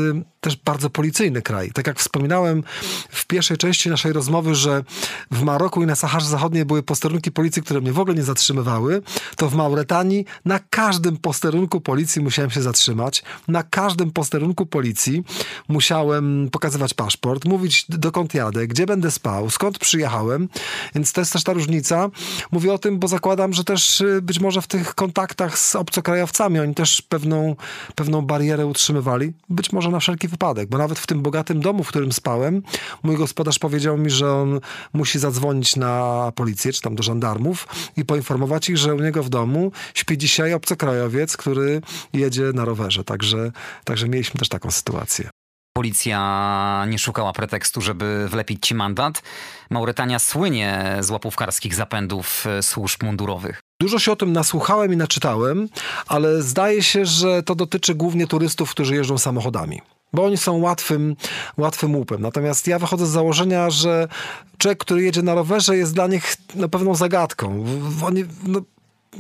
też bardzo policyjny kraj. Tak jak wspominałem w pierwszej części naszej rozmowy, że w Maroku i na Saharze Zachodniej były posterunki policji, które mnie w ogóle nie zatrzymywały, to w Mauretanii na każdym posterunku policji musiałem się zatrzymać. Na każdym posterunku policji musiałem pokazywać paszport, mówić dokąd jadę, gdzie będę spał, skąd przyjechałem. Więc to jest też ta różnica. Mówię o tym, bo zakładam, że też y, być może w tych kontaktach z obcokrajowcami. Oni też pewną, pewną barierę utrzymywali, być może na wszelki wypadek, bo nawet w tym bogatym domu, w którym spałem, mój gospodarz powiedział mi, że on musi zadzwonić na policję, czy tam do żandarmów i poinformować ich, że u niego w domu śpi dzisiaj obcokrajowiec, który jedzie na rowerze. Także, także mieliśmy też taką sytuację. Policja nie szukała pretekstu, żeby wlepić ci mandat. Mauretania słynie z łapówkarskich zapędów e, służb mundurowych. Dużo się o tym nasłuchałem i naczytałem, ale zdaje się, że to dotyczy głównie turystów, którzy jeżdżą samochodami. Bo oni są łatwym, łatwym łupem. Natomiast ja wychodzę z założenia, że człowiek, który jedzie na rowerze jest dla nich no, pewną zagadką. Oni, no,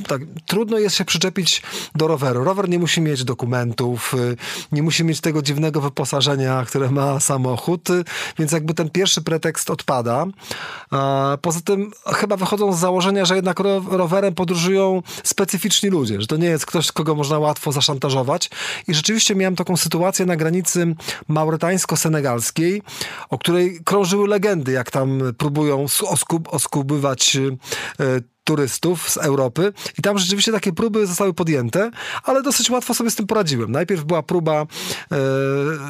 tak, trudno jest się przyczepić do roweru. Rower nie musi mieć dokumentów, y, nie musi mieć tego dziwnego wyposażenia, które ma samochód, y, więc jakby ten pierwszy pretekst odpada. Poza tym chyba wychodzą z założenia, że jednak rowerem podróżują specyficzni ludzie, że to nie jest ktoś, kogo można łatwo zaszantażować. I rzeczywiście miałem taką sytuację na granicy maurytańsko-senegalskiej, o której krążyły legendy, jak tam próbują oskub oskubywać y, turystów z Europy i tam rzeczywiście takie próby zostały podjęte, ale dosyć łatwo sobie z tym poradziłem. Najpierw była próba, e,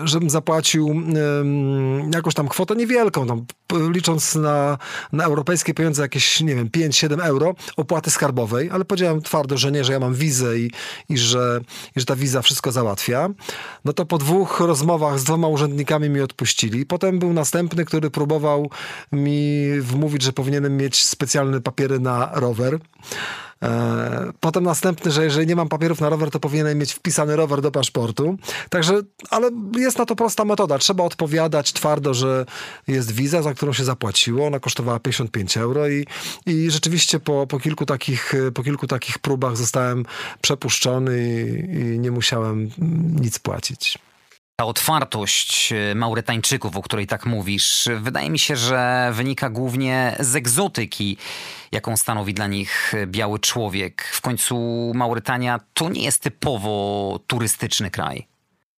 żebym zapłacił e, jakąś tam kwotę niewielką, tam, licząc na, na europejskie pieniądze jakieś, nie wiem, 5-7 euro opłaty skarbowej, ale powiedziałem twardo, że nie, że ja mam wizę i, i, że, i że ta wiza wszystko załatwia. No to po dwóch rozmowach z dwoma urzędnikami mi odpuścili. Potem był następny, który próbował mi wmówić, że powinienem mieć specjalne papiery na rok rower. E, potem następny, że jeżeli nie mam papierów na rower, to powinienem mieć wpisany rower do paszportu. Także, ale jest na to prosta metoda. Trzeba odpowiadać twardo, że jest wiza, za którą się zapłaciło. Ona kosztowała 55 euro i, i rzeczywiście po, po, kilku takich, po kilku takich próbach zostałem przepuszczony i, i nie musiałem nic płacić. Ta otwartość e, Maurytańczyków, o której tak mówisz, wydaje mi się, że wynika głównie z egzotyki, jaką stanowi dla nich biały człowiek. W końcu Maurytania to nie jest typowo turystyczny kraj.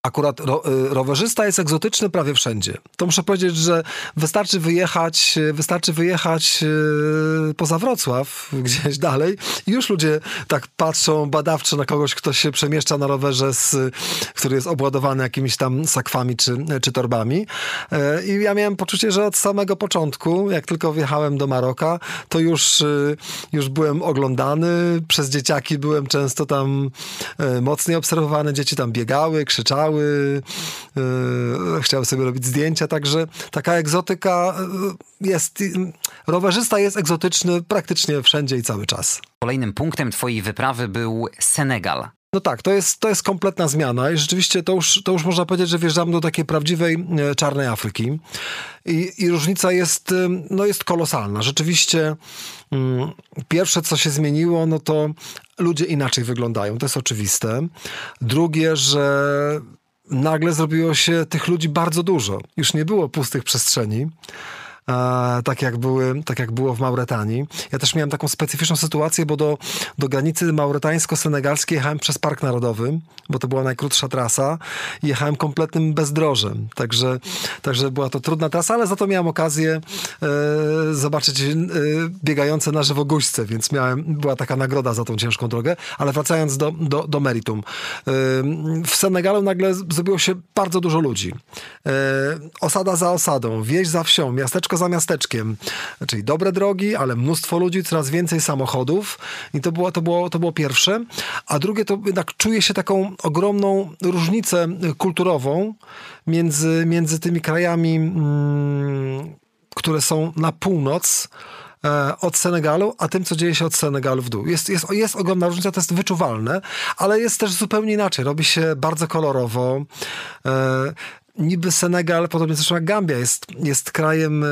Akurat ro, y, rowerzysta jest egzotyczny prawie wszędzie. To muszę powiedzieć, że wystarczy wyjechać, y, wystarczy wyjechać y, poza Wrocław, <laughs> gdzieś dalej i już ludzie tak patrzą badawczo na kogoś, kto się przemieszcza na rowerze, z, który jest obładowany jakimiś tam sakwami czy, czy torbami. I ja miałem poczucie, że od samego początku, jak tylko wjechałem do Maroka, to już, już byłem oglądany. Przez dzieciaki byłem często tam mocniej obserwowany. Dzieci tam biegały, krzyczały yy, chciał sobie robić zdjęcia, także taka egzotyka e, jest, rowerzysta jest egzotyczny praktycznie wszędzie i cały czas. Kolejnym punktem twojej wyprawy był Senegal. No tak, to jest, to jest kompletna zmiana i rzeczywiście to już, to już można powiedzieć, że wjeżdżamy do takiej prawdziwej e, czarnej Afryki i, i różnica jest, no jest kolosalna. Rzeczywiście mm, pierwsze, co się zmieniło, no to ludzie inaczej wyglądają, to jest oczywiste. Drugie, że nagle zrobiło się tych ludzi bardzo dużo. Już nie było pustych przestrzeni tak, jak były, tak jak było w Mauretanii. Ja też miałem taką specyficzną sytuację, bo do, do granicy mauretańsko-senegalskiej jechałem przez Park Narodowy, bo to była najkrótsza trasa jechałem kompletnym bezdrożem. Także, także była to trudna trasa, ale za to miałem okazję e, zobaczyć e, biegające na żywo guźce, więc miałem, była taka nagroda za tą ciężką drogę. Ale wracając do, do, do meritum. E, w Senegalu nagle zrobiło się bardzo dużo ludzi. E, osada za osadą, wieś za wsią, miasteczko za miasteczkiem. Czyli dobre drogi, ale mnóstwo ludzi, coraz więcej samochodów i to było, to było, to było pierwsze. A drugie to jednak czuje się taką ogromną różnicę kulturową między, między tymi krajami, mm, które są na północ, e, od Senegalu, a tym, co dzieje się od Senegalu w dół. Jest, jest, jest ogromna różnica, to jest wyczuwalne, ale jest też zupełnie inaczej. Robi się bardzo kolorowo. E, niby Senegal, podobnie zresztą jak Gambia, jest, jest krajem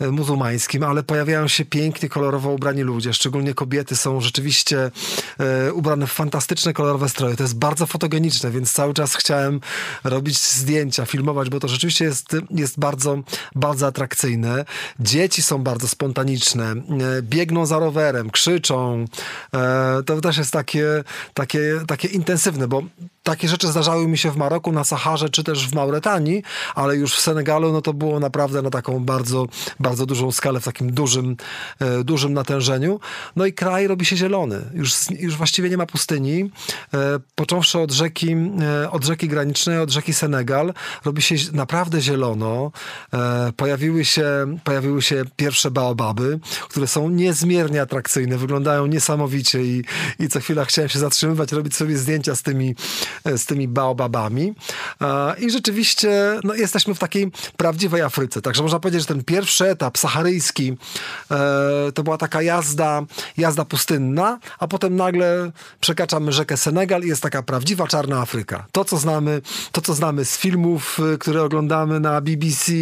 e, muzułmańskim, ale pojawiają się pięknie, kolorowo ubrani ludzie, szczególnie kobiety są rzeczywiście e, ubrane w fantastyczne, kolorowe stroje. To jest bardzo fotogeniczne, więc cały czas chciałem robić zdjęcia, filmować, bo to rzeczywiście jest, jest bardzo, bardzo atrakcyjne. Dzieci są bardzo spontaniczne, e, biegną za rowerem, krzyczą. To też jest takie, takie, takie intensywne, bo takie rzeczy zdarzały mi się w Maroku, na Saharze, czy też w Mauretanii, ale już w Senegalu, no to było naprawdę na taką bardzo, bardzo dużą skalę, w takim dużym, e, dużym natężeniu. No i kraj robi się zielony. Już, już właściwie nie ma pustyni. E, począwszy od rzeki, e, od rzeki granicznej, od rzeki Senegal, robi się naprawdę zielono. Pojawiły się, pojawiły się pierwsze baobaby, które są niezmiernie atrakcyjne, wyglądają niesamowicie i, i co chwila chciałem się zatrzymywać, robić sobie zdjęcia z tymi z tymi baobabami. I rzeczywiście rzeczywiście no, jesteśmy w takiej prawdziwej Afryce. Także można powiedzieć, że ten pierwszy etap saharyjski e, to była taka jazda, jazda pustynna, a potem nagle przekraczamy rzekę Senegal i jest taka prawdziwa czarna Afryka. To, co znamy, to, co znamy z filmów, e, które oglądamy na BBC,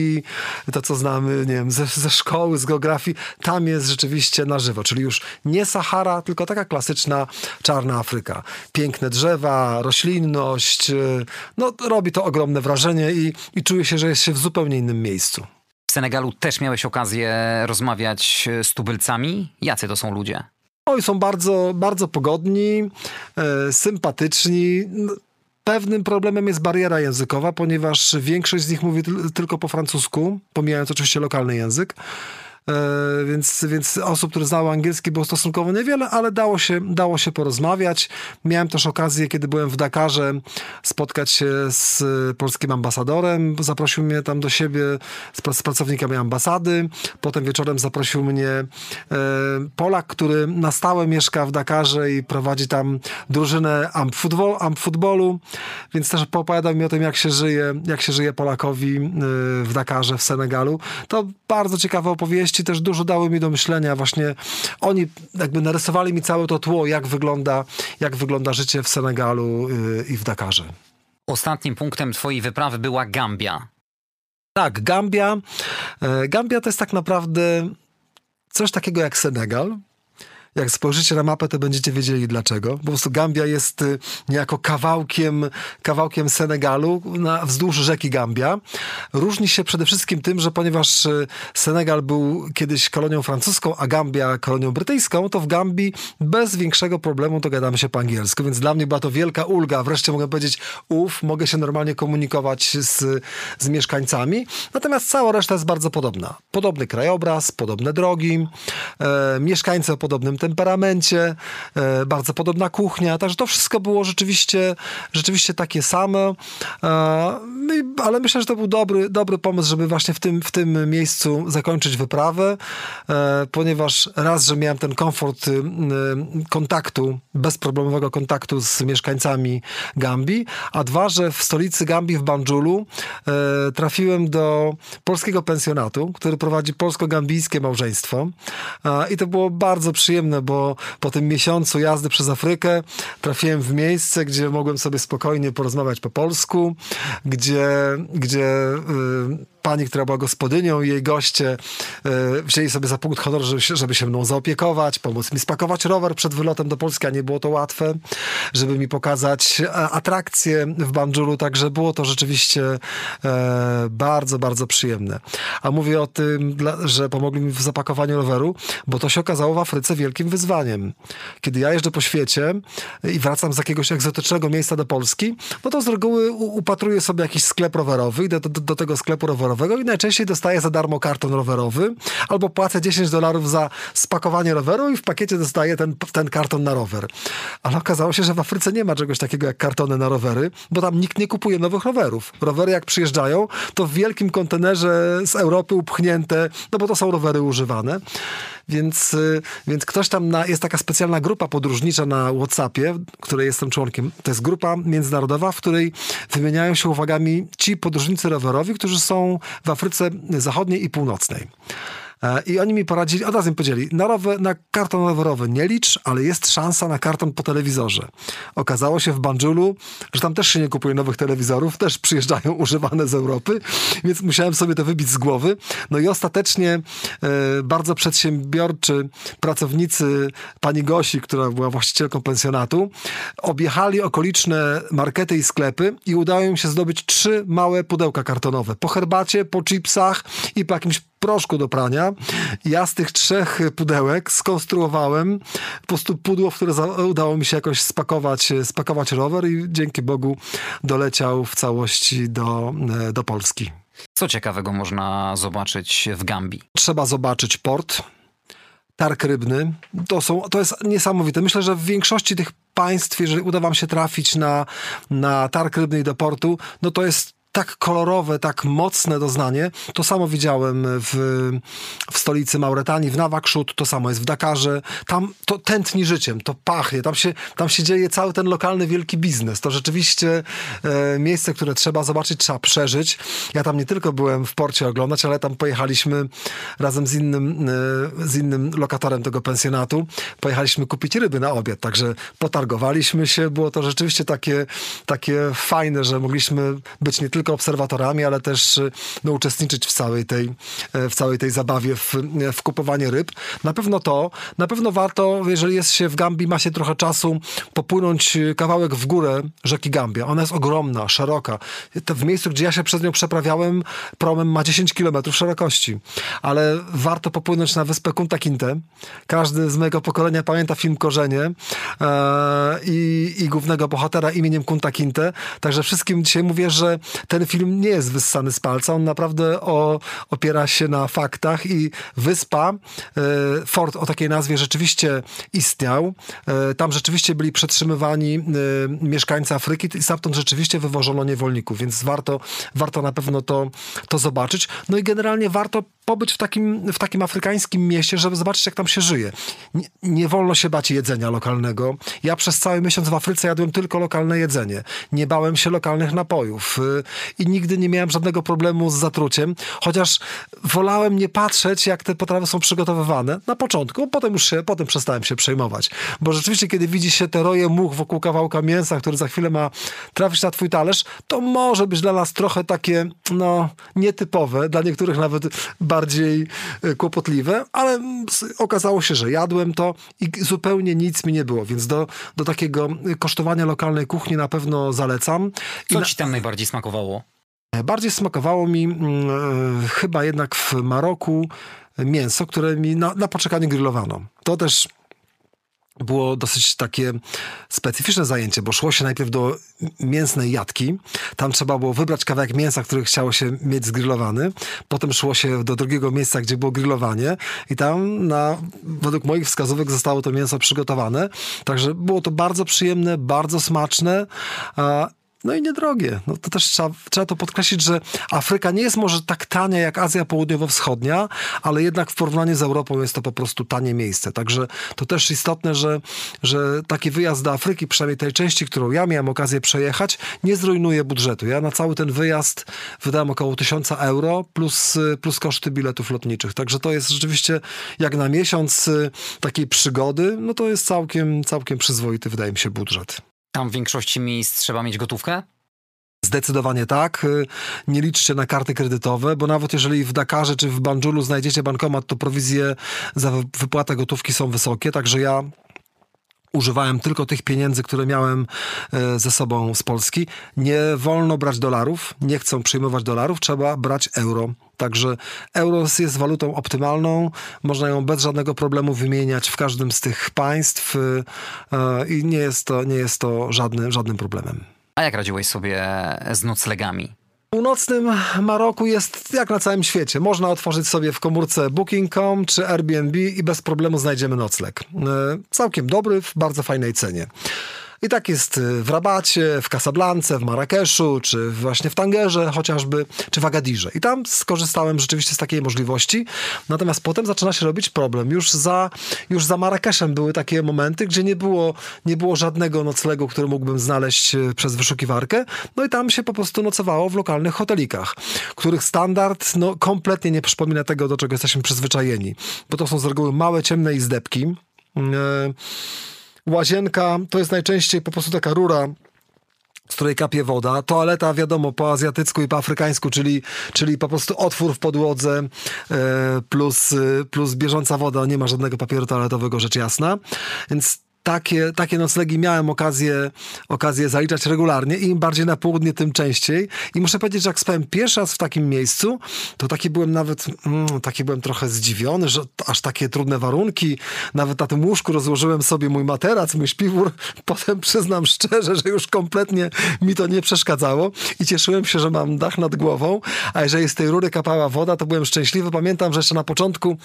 to, co znamy, nie wiem, ze, ze szkoły, z geografii, tam jest rzeczywiście na żywo. Czyli już nie Sahara, tylko taka klasyczna czarna Afryka. Piękne drzewa, roślinność, e, no robi to ogromne wrażenie i, i czuje się, że jest się w zupełnie innym miejscu. W Senegalu też miałeś okazję rozmawiać z tubylcami? Jacy to są ludzie? Oj, są bardzo, bardzo pogodni, e, sympatyczni. No, pewnym problemem jest bariera językowa, ponieważ większość z nich mówi tylko po francusku, pomijając oczywiście lokalny język. E, więc, więc osób, które znały angielski było stosunkowo niewiele, ale dało się, dało się porozmawiać. Miałem też okazję, kiedy byłem w Dakarze, spotkać się z polskim ambasadorem. Zaprosił mnie tam do siebie z, pracownikami ambasady. Potem wieczorem zaprosił mnie e, Polak, który na stałe mieszka w Dakarze i prowadzi tam drużynę amp, futbol, amp futbolu, więc też opowiadał mi o tym, jak się żyje, jak się żyje Polakowi e, w Dakarze, w Senegalu. To bardzo ciekawe opowieści też dużo dały mi do myślenia. Właśnie oni jakby narysowali mi całe to tło, jak wygląda, jak wygląda życie w Senegalu yy, i w Dakarze. Ostatnim punktem twojej wyprawy była Gambia. Tak, Gambia. E, Gambia to jest tak naprawdę coś takiego jak Senegal, jak spojrzycie na mapę, to będziecie wiedzieli dlaczego. Po prostu Gambia jest y, niejako kawałkiem, kawałkiem Senegalu na, wzdłuż rzeki Gambia. Różni się przede wszystkim tym, że ponieważ y, Senegal był kiedyś kolonią francuską, a Gambia kolonią brytyjską, to w Gambii bez większego problemu dogadamy się po angielsku, więc dla mnie była to wielka ulga. Wreszcie mogę powiedzieć, uff, mogę się normalnie komunikować z, z mieszkańcami. Natomiast cała reszta jest bardzo podobna. Podobny krajobraz, podobne drogi, e, mieszkańcy o podobnym temperamencie, e, bardzo podobna kuchnia, także to wszystko było rzeczywiście, rzeczywiście takie same, e, ale myślę, że to był dobry, dobry pomysł, żeby właśnie w tym, w tym miejscu zakończyć wyprawę, e, ponieważ raz, że miałem ten komfort kontaktu, bezproblemowego kontaktu z mieszkańcami Gambii, a dwa, że w stolicy Gambii, w Banjulu, trafiłem do polskiego pensjonatu, który prowadzi polsko-gambijskie małżeństwo i to było bardzo przyjemne przyjemne, bo po tym miesiącu jazdy przez Afrykę trafiłem w miejsce, gdzie mogłem sobie spokojnie porozmawiać po polsku, gdzie, gdzie yy, pani, która była gospodynią i jej goście e, wzięli sobie za punkt honoru, żeby się, żeby się mną zaopiekować, pomóc mi spakować rower przed wylotem do Polski, a nie było to łatwe, żeby mi pokazać e, atrakcje w Banjulu, także było to rzeczywiście e, bardzo, bardzo przyjemne. A mówię o tym, że pomogli mi w zapakowaniu roweru, bo to się okazało w Afryce wielkim wyzwaniem. Kiedy ja jeżdżę po świecie i wracam z jakiegoś egzotycznego miejsca do Polski, no to z reguły upatruję sobie jakiś sklep rowerowy, idę do, do, do tego sklepu rowerowego, rowerowego i najczęściej dostaję za darmo karton rowerowy albo płacę 10 dolarów za spakowanie roweru i w pakiecie dostaję ten, ten karton na rower. Ale okazało się, że w Afryce nie ma czegoś takiego jak kartony na rowery, bo tam nikt nie kupuje nowych rowerów. Rowery jak przyjeżdżają, to w wielkim kontenerze z Europy upchnięte, no bo to są rowery używane. Więc, y, więc ktoś tam, na, jest taka specjalna grupa podróżnicza na WhatsAppie, której jestem członkiem. To jest grupa międzynarodowa, w której wymieniają się uwagami ci podróżnicy rowerowi, którzy są w Afryce Zachodniej i Północnej. E, I oni mi poradzili, od razu mi powiedzieli, na, rower, na karton rowerowy nie licz, ale jest szansa na karton po telewizorze. Okazało się w Banjulu, że tam też się nie kupuje nowych telewizorów, też przyjeżdżają <laughs> używane z Europy, więc musiałem sobie to wybić z głowy. No i ostatecznie e, bardzo przedsiębiorczy pracownicy pani Gosi, która była właścicielką pensjonatu, objechali okoliczne markety i sklepy i udało im się zdobyć trzy małe pudełka kartonowe. Po herbacie, po chipsach i po jakimś proszku do prania. Ja z tych trzech pudełek skonstruowałem po prostu pudło, w które udało mi się jakoś spakować, spakować rower i dzięki Bogu doleciał w całości do, e, do Polski. Co ciekawego można zobaczyć w Gambii? Trzeba zobaczyć port, targ rybny. To, są, to jest niesamowite. Myślę, że w większości tych państw, jeżeli uda wam się trafić na, na targ rybny i do portu, no to jest tak kolorowe, tak mocne doznanie. To samo widziałem w, w stolicy Mauretanii, w Nawakrzut, to samo jest w Dakarze. Tam to tętni życiem, to pachnie, tam się, tam się dzieje cały ten lokalny wielki biznes. To rzeczywiście e, miejsce, które trzeba zobaczyć, trzeba przeżyć. Ja tam nie tylko byłem w porcie oglądać, ale tam pojechaliśmy razem z innym, e, z innym lokatorem tego pensjonatu. Pojechaliśmy kupić ryby na obiad, także potargowaliśmy się. Było to rzeczywiście takie, takie fajne, że mogliśmy być nie tylko tylko obserwatorami, ale też y, no, uczestniczyć w całej tej, e, w całej tej zabawie, w, w kupowanie ryb. Na pewno to, na pewno warto, jeżeli jest się w Gambii, ma się trochę czasu, popłynąć y, kawałek w górę rzeki Gambia. Ona jest ogromna, szeroka. W miejscu, gdzie ja się przez nią przeprawiałem, promem ma 10 km szerokości. Ale warto popłynąć na wyspę Kunta Kinte. Każdy z mojego pokolenia pamięta film Korzenie e, i, i głównego bohatera imieniem Kunta Kinte. Także wszystkim dzisiaj mówię, że ten film nie jest wyssany z palca, on naprawdę o, opiera się na faktach i wyspa, e, fort o takiej nazwie rzeczywiście istniał. E, tam rzeczywiście byli przetrzymywani e, mieszkańcy Afryki i stamtąd rzeczywiście wywożono niewolników, więc warto, warto na pewno to, to zobaczyć. No i generalnie warto pobyć w takim, w takim afrykańskim mieście, żeby zobaczyć, jak tam się żyje. Nie, nie, wolno się bać jedzenia lokalnego. Ja przez cały miesiąc w Afryce jadłem tylko lokalne jedzenie. Nie bałem się lokalnych napojów i nigdy nie miałem żadnego problemu z zatruciem, chociaż wolałem nie patrzeć, jak te potrawy są przygotowywane na początku, potem już się, potem przestałem się przejmować. Bo rzeczywiście, kiedy widzi się te roje much wokół kawałka mięsa, który za chwilę ma trafić na twój talerz, to może być dla nas trochę takie, no, nietypowe, dla niektórych nawet bardziej e, kłopotliwe, ale okazało się, że jadłem to i zupełnie nic mi nie było, więc do, do takiego kosztowania lokalnej kuchni na pewno zalecam. Co I ci tam najbardziej smakowało? Bardziej smakowało mi e, chyba jednak w Maroku mięso, które mi na, na poczekanie grillowano. To też było dosyć takie specyficzne zajęcie, bo szło się najpierw do mięsnej jatki. Tam trzeba było wybrać kawałek mięsa, który chciało się mieć zgrillowany. Potem szło się do drugiego miejsca, gdzie było grillowanie i tam na, według moich wskazówek zostało to mięso przygotowane. Także było to bardzo przyjemne, bardzo smaczne. No i niedrogie. No to też trzeba, trzeba to podkreślić, że Afryka nie jest może tak tania jak Azja Południowo-Wschodnia, ale jednak w porównaniu z Europą jest to po prostu tanie miejsce. Także to też istotne, że, że taki wyjazd do Afryki, przynajmniej tej części, którą ja miałem okazję przejechać, nie zrujnuje budżetu. Ja na cały ten wyjazd wydałem około 1000 euro plus, plus koszty biletów lotniczych. Także to jest rzeczywiście jak na miesiąc y, takiej przygody, no to jest całkiem, całkiem przyzwoity, wydaje mi się, budżet. Tam w większości miejsc trzeba mieć gotówkę? Zdecydowanie tak. Y, nie liczcie na karty kredytowe, bo nawet jeżeli w Dakarze czy w Banjulu znajdziecie bankomat, to prowizje za wypłatę gotówki są wysokie, także ja używałem tylko tych pieniędzy, które miałem e, ze sobą z Polski. Nie wolno brać dolarów, nie chcą przyjmować dolarów, trzeba brać euro. Także euro jest walutą optymalną, można ją bez żadnego problemu wymieniać w każdym z tych państw e, i nie jest to, nie jest to żadnym, żadnym problemem. A jak radziłeś sobie z noclegami? Północnym Maroku jest jak na całym świecie. Można otworzyć sobie w komórce Booking.com czy Airbnb i bez problemu znajdziemy nocleg. E, całkiem dobry, w bardzo fajnej cenie. I tak jest w Rabacie, w Casablance, w Marrakeszu, czy właśnie w Tangerze chociażby, czy w Agadirze. I tam skorzystałem rzeczywiście z takiej możliwości. Natomiast potem zaczyna się robić problem. Już za, już za Marrakeszem były takie momenty, gdzie nie było, nie było żadnego noclegu, który mógłbym znaleźć y, przez wyszukiwarkę. No i tam się po prostu nocowało w lokalnych hotelikach, których standard no, kompletnie nie przypomina tego, do czego jesteśmy przyzwyczajeni. Bo to są z reguły małe, ciemne izdebki. Yy, Łazienka to jest najczęściej po prostu taka rura z której kapie woda. Toaleta, wiadomo, po azjatycku i po afrykańsku, czyli, czyli po prostu otwór w podłodze e, plus, plus bieżąca woda. Nie ma żadnego papieru toaletowego, rzecz jasna. Więc takie, takie noclegi miałem okazję, okazję zaliczać regularnie i im bardziej na południe, tym częściej. I muszę powiedzieć, że jak spałem pierwszy raz w takim miejscu, to taki byłem nawet, mm, taki byłem trochę zdziwiony, że aż takie trudne warunki. Nawet na tym łóżku rozłożyłem sobie mój materac, mój śpiwór. <laughs> Potem przyznam szczerze, że już kompletnie mi to nie przeszkadzało i cieszyłem się, że mam dach nad głową, a jeżeli z tej rury kapała woda, to byłem szczęśliwy. Pamiętam, że jeszcze na początku,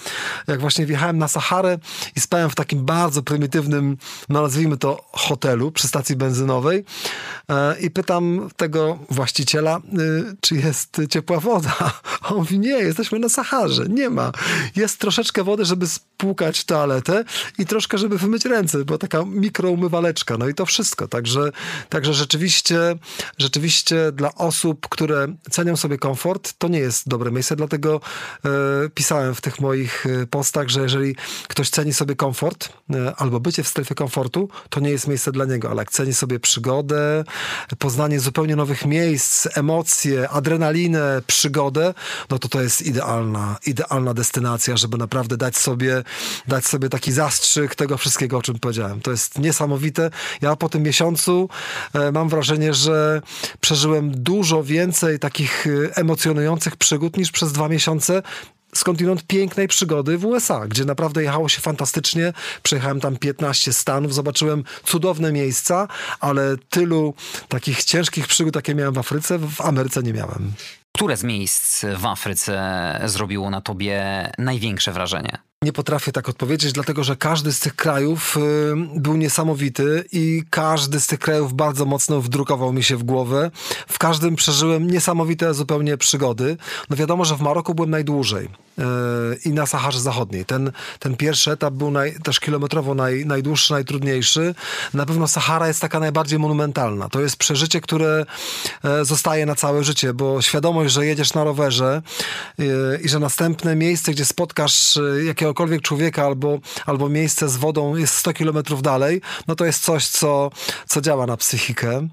jak właśnie wjechałem na Saharę i spałem w takim bardzo prymitywnym no nazwijmy to hotelu przy stacji benzynowej e, i pytam tego właściciela, y, czy jest ciepła woda. <laughs> On mówi, nie, jesteśmy na Saharze, nie ma. Jest troszeczkę wody, żeby spłukać toaletę i troszkę, żeby wymyć ręce, bo taka mikroumywaleczka, no i to wszystko. Także, także rzeczywiście, rzeczywiście dla osób, które cenią sobie komfort, to nie jest dobre miejsce, dlatego e, pisałem w tych moich e, postach, że jeżeli ktoś ceni sobie komfort albo bycie w strefie komfortu, to nie jest miejsce dla niego, ale jak ceni sobie przygodę, poznanie zupełnie nowych miejsc, emocje, adrenalinę, przygodę, no to to jest idealna, idealna destynacja, żeby naprawdę dać sobie, dać sobie taki zastrzyk tego wszystkiego, o czym powiedziałem. To jest niesamowite. Ja po tym miesiącu e, mam wrażenie, że przeżyłem dużo więcej takich e, emocjonujących przygód niż przez dwa miesiące skądinąd pięknej przygody w USA, gdzie naprawdę jechało się fantastycznie. Przejechałem tam 15 stanów, zobaczyłem cudowne miejsca, ale tylu takich ciężkich przygód, jakie miałem w Afryce, w Ameryce nie miałem. Które z miejsc w Afryce zrobiło na tobie największe wrażenie? Nie potrafię tak odpowiedzieć, dlatego że każdy z tych krajów y, był niesamowity i każdy z tych krajów bardzo mocno wdrukował mi się w głowę. W każdym przeżyłem niesamowite zupełnie przygody. No wiadomo, że w Maroku byłem najdłużej i na Saharze Zachodniej. Ten, ten pierwszy etap był naj, też kilometrowo naj, najdłuższy, najtrudniejszy. Na pewno Sahara jest taka najbardziej monumentalna. To jest przeżycie, które y, zostaje na całe życie, bo świadomość, że jedziesz na rowerze i że następne miejsce, gdzie spotkasz jakiegoś jakiegokolwiek człowieka albo, albo miejsce z wodą jest 100 kilometrów dalej, no to jest coś, co, co działa na psychikę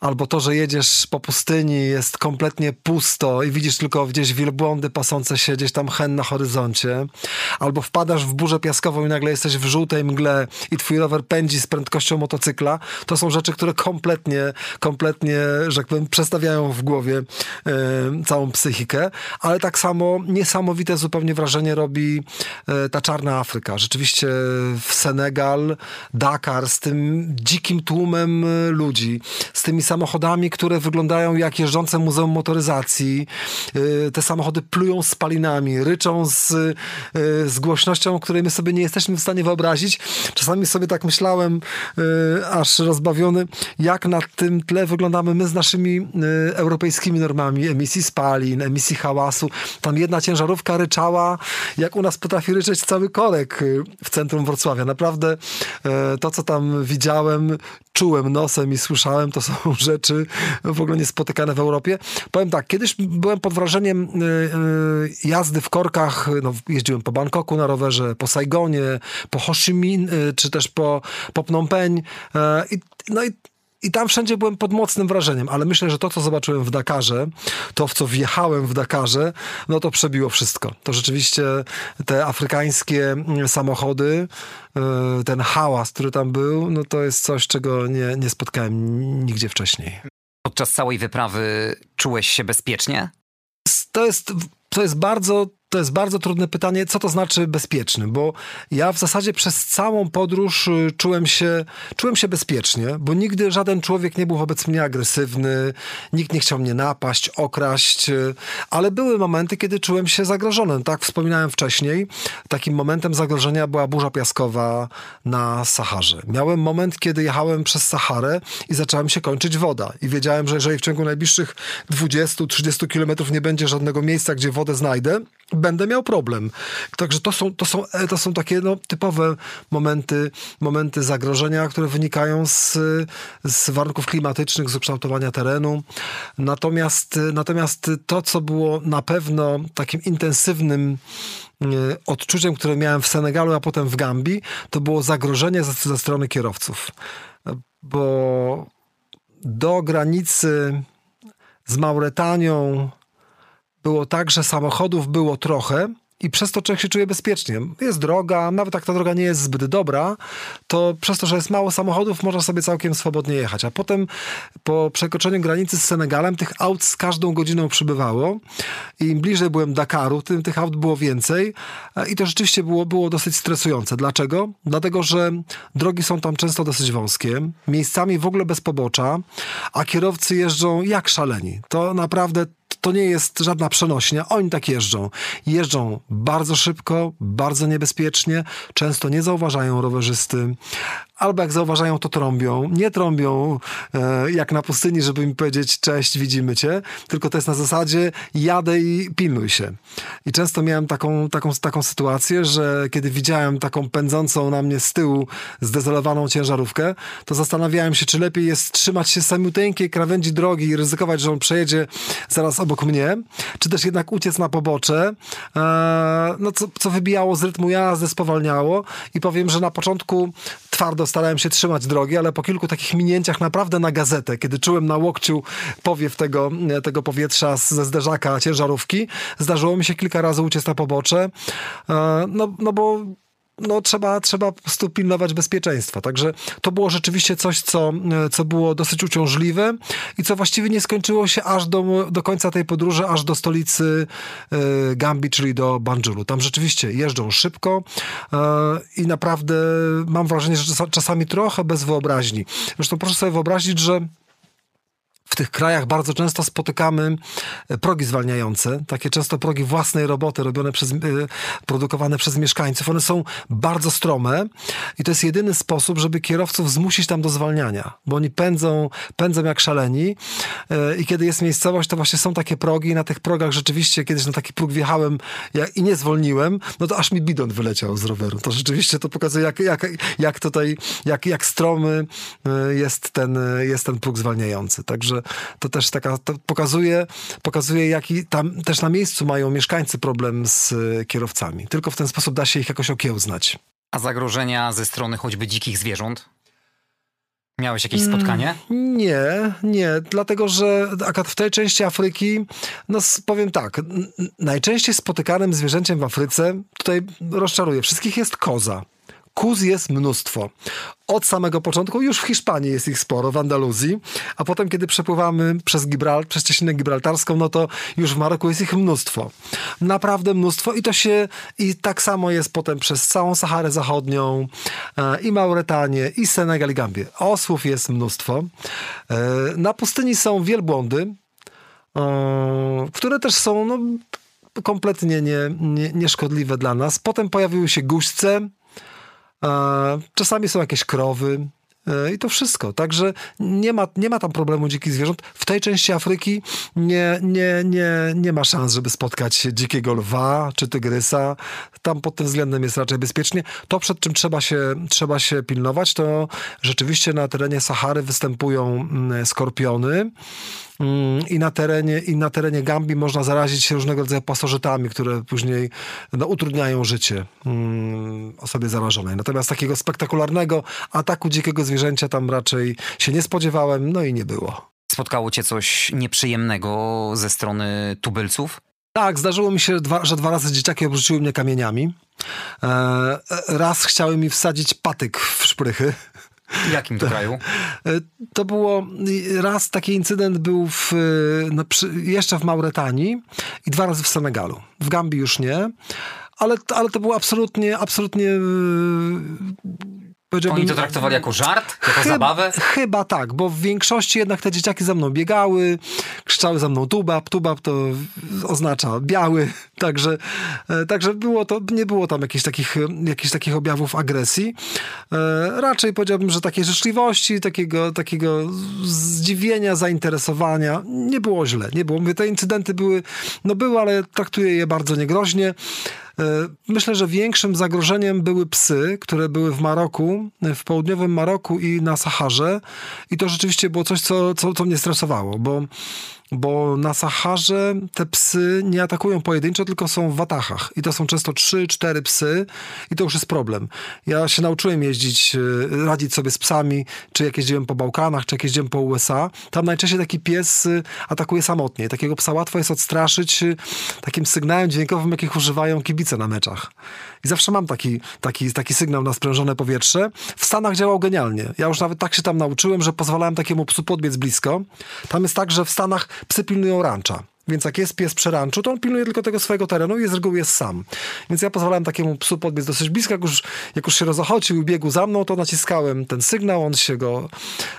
albo to, że jedziesz po pustyni, jest kompletnie pusto i widzisz tylko gdzieś wielbłądy pasące się gdzieś tam hen na horyzoncie, albo wpadasz w burzę piaskową i nagle jesteś w żółtej mgle i twój rower pędzi z prędkością motocykla, to są rzeczy, które kompletnie, kompletnie, że tak powiem, przestawiają w głowie e, całą psychikę, ale tak samo niesamowite zupełnie wrażenie robi e, ta czarna Afryka. Rzeczywiście w Senegal, Dakar z tym dzikim tłumem e, ludzi, z tymi samochodami, które wyglądają jak jeżdżące muzeum motoryzacji. Y, te samochody plują spalinami, ryczą z, y, z głośnością, której my sobie nie jesteśmy w stanie wyobrazić. Czasami sobie tak myślałem, y, aż rozbawiony, jak na tym tle wyglądamy my z naszymi europejskimi normami emisji spalin, emisji hałasu. Tam jedna ciężarówka ryczała, jak u nas potrafi ryczeć cały korek w centrum Wrocławia. Naprawdę to, co tam widziałem, czułem nosem i słyszałem, to są rzeczy w ogóle niespotykane w Europie. Powiem tak, kiedyś byłem pod wrażeniem y, y, jazdy w korkach, no, jeździłem po Bangkoku na rowerze, po Saigonie, po Ho Chi Minh, y, czy też po, po Phnom Penh. No i i tam wszędzie byłem pod mocnym wrażeniem, ale myślę, że to, co zobaczyłem w Dakarze, to, w co wjechałem w Dakarze, no to przebiło wszystko. To rzeczywiście te afrykańskie mm, samochody, y, ten hałas, który tam był, no to jest coś, czego nie, nie spotkałem nigdzie wcześniej. Podczas całej wyprawy czułeś się bezpiecznie? To jest, to jest bardzo to jest bardzo trudne pytanie, co to znaczy bezpieczny, bo ja w zasadzie przez całą podróż y, czułem się, czułem się bezpiecznie, bo nigdy żaden człowiek nie był wobec mnie agresywny, nikt nie chciał mnie napaść, okraść, y, ale były momenty, kiedy czułem się zagrożony. Tak wspominałem wcześniej, takim momentem zagrożenia była burza piaskowa na Saharze. Miałem moment, kiedy jechałem przez Saharę i zaczęła się kończyć woda i wiedziałem, że jeżeli w ciągu najbliższych 20-30 kilometrów nie będzie żadnego miejsca, gdzie wodę znajdę, będę miał problem. Także to są, to są, e, to są takie no, typowe momenty, momenty zagrożenia, które wynikają z, z warunków klimatycznych, z ukształtowania terenu. Natomiast, natomiast to, co było na pewno takim intensywnym e, odczuciem, które miałem w Senegalu, a potem w Gambii, to było zagrożenie ze, ze strony kierowców. Bo do granicy z Mauretanią, było tak, że samochodów było trochę, i przez to człowiek się czuje bezpiecznie. Jest droga, nawet jak ta droga nie jest zbyt dobra, to przez to, że jest mało samochodów, można sobie całkiem swobodnie jechać. A potem po przekroczeniu granicy z Senegalem tych aut z każdą godziną przybywało. I im bliżej byłem Dakaru, tym tych aut było więcej. I to rzeczywiście było, było dosyć stresujące. Dlaczego? Dlatego, że drogi są tam często dosyć wąskie, miejscami w ogóle bez pobocza, a kierowcy jeżdżą jak szaleni. To naprawdę to nie jest żadna przenośnia. Oni tak jeżdżą. Jeżdżą bardzo szybko, bardzo niebezpiecznie, często nie zauważają rowerzysty, albo jak zauważają, to trąbią. Nie trąbią e, jak na pustyni, żeby mi powiedzieć cześć, widzimy cię, tylko to jest na zasadzie jadę i pilnuj się. I często miałem taką, taką, taką sytuację, że kiedy widziałem taką pędzącą na mnie z tyłu zdezolowaną ciężarówkę, to zastanawiałem się, czy lepiej jest trzymać się samiuteńkiej krawędzi drogi i ryzykować, że on przejedzie zaraz obok mnie, czy też jednak uciec na pobocze, e, no co, co wybijało z rytmu jazdy, spowalniało i powiem, że na początku twardo starałem się trzymać drogi, ale po kilku takich minięciach naprawdę na gazetę, kiedy czułem na łokciu powiew tego, tego powietrza ze zderzaka ciężarówki, zdarzyło mi się kilka razy uciec na pobocze, e, no, no bo no, trzeba, trzeba po prostu pilnować bezpieczeństwa. Także to było rzeczywiście coś, co, co było dosyć uciążliwe i co właściwie nie skończyło się aż do, do końca tej podróży, aż do stolicy y, Gambii, czyli do Banjulu. Tam rzeczywiście jeżdżą szybko y, i naprawdę mam wrażenie, że czasami trochę bez wyobraźni. Zresztą proszę sobie wyobrazić, że tych krajach bardzo często spotykamy e, progi zwalniające, takie często progi własnej roboty, robione przez, e, produkowane przez mieszkańców. One są bardzo strome i to jest jedyny sposób, żeby kierowców zmusić tam do zwalniania, bo oni pędzą, pędzą jak szaleni e, i kiedy jest miejscowość, to właśnie są takie progi i na tych progach rzeczywiście kiedyś na taki próg wjechałem i nie zwolniłem, no to aż mi bidon wyleciał z roweru. To rzeczywiście to pokazuje, jak, jak, jak tutaj, jak, jak stromy jest ten, jest ten próg zwalniający. Także to też taka, to pokazuje, pokazuje jaki tam też na miejscu mają mieszkańcy problem z e, kierowcami. Tylko w ten sposób da się ich jakoś okiełznać. A zagrożenia ze strony choćby dzikich zwierząt? Miałeś jakieś mm, spotkanie? Nie, nie, dlatego że w tej części Afryki, no powiem tak, najczęściej spotykanym zwierzęciem w Afryce, tutaj rozczaruję, wszystkich jest koza. Kuz jest mnóstwo. Od samego początku, już w Hiszpanii jest ich sporo, w Andaluzji, a potem, kiedy przepływamy przez, Gibral, przez Cieśninę Gibraltarską, no to już w Maroku jest ich mnóstwo. Naprawdę mnóstwo i to się, i tak samo jest potem przez całą Saharę Zachodnią, e, i Mauretanię, i Senegal, i Gambię. Osłów jest mnóstwo. E, na pustyni są wielbłądy, e, które też są, no, kompletnie nie, nie, nieszkodliwe dla nas. Potem pojawiły się guźce, Czasami są jakieś krowy, e, i to wszystko. Także nie ma, nie ma tam problemu dzikich zwierząt. W tej części Afryki nie, nie, nie, nie ma szans, żeby spotkać dzikiego lwa czy tygrysa. Tam pod tym względem jest raczej bezpiecznie. To, przed czym trzeba się, trzeba się pilnować, to rzeczywiście na terenie Sahary występują mm, skorpiony. Mm, i na terenie, i na terenie Gambii można zarazić się różnego rodzaju pasożytami, które później no, utrudniają życie mm, osobie zarażonej. Natomiast takiego spektakularnego ataku dzikiego zwierzęcia tam raczej się nie spodziewałem, no i nie było. Spotkało cię coś nieprzyjemnego ze strony tubylców? Tak, zdarzyło mi się, dwa, że dwa razy dzieciaki obrzuciły mnie kamieniami. E, raz chciały mi wsadzić patyk w szprychy. Jakim to kraju? E, to było, raz taki incydent był w, no, przy, jeszcze w Mauretanii i dwa razy w Senegalu. W Gambii już nie, ale, ale to było absolutnie, absolutnie Oni to traktowali jako żart? Jako chyba, zabawę? Chyba tak, bo w większości jednak te dzieciaki za mną biegały, krzyczały za mną tubab, tubab to oznacza biały, <laughs> także, e, także było to, nie było tam jakichś takich, jakichś takich objawów agresji. E, raczej powiedziałbym, że takiej życzliwości, takiego, takiego zdziwienia, zainteresowania nie było źle, nie było. Mówię, te incydenty były, no były, ale traktuję je bardzo niegroźnie. E, myślę, że większym zagrożeniem były psy, które były w Maroku, w południowym Maroku i na Saharze. I to rzeczywiście było coś, co, co, co mnie stresowało, bo bo na Saharze te psy nie atakują pojedynczo, tylko są w watachach. I to są często trzy, cztery psy i to już jest problem. Ja się nauczyłem jeździć, e, radzić sobie z psami, czy jak jeździłem po Bałkanach, czy jak jeździłem po USA. Tam najczęściej taki pies e, atakuje samotnie. Takiego psa łatwo jest odstraszyć e, takim sygnałem dźwiękowym, jakich używają kibice na meczach. I zawsze mam taki, taki, taki sygnał na sprężone powietrze. W Stanach działał genialnie. Ja już nawet tak się tam nauczyłem, że pozwalałem takiemu psu podbiec blisko. Tam jest tak, że w Stanach psy pilnują rancza. Więc jak jest pies przy ranczu, to on pilnuje tylko tego swojego terenu i z reguły jest sam. Więc ja pozwalałem takiemu psu podbiec dosyć blisko, jak już, jak już się rozochocił i biegł za mną, to naciskałem ten sygnał, on się go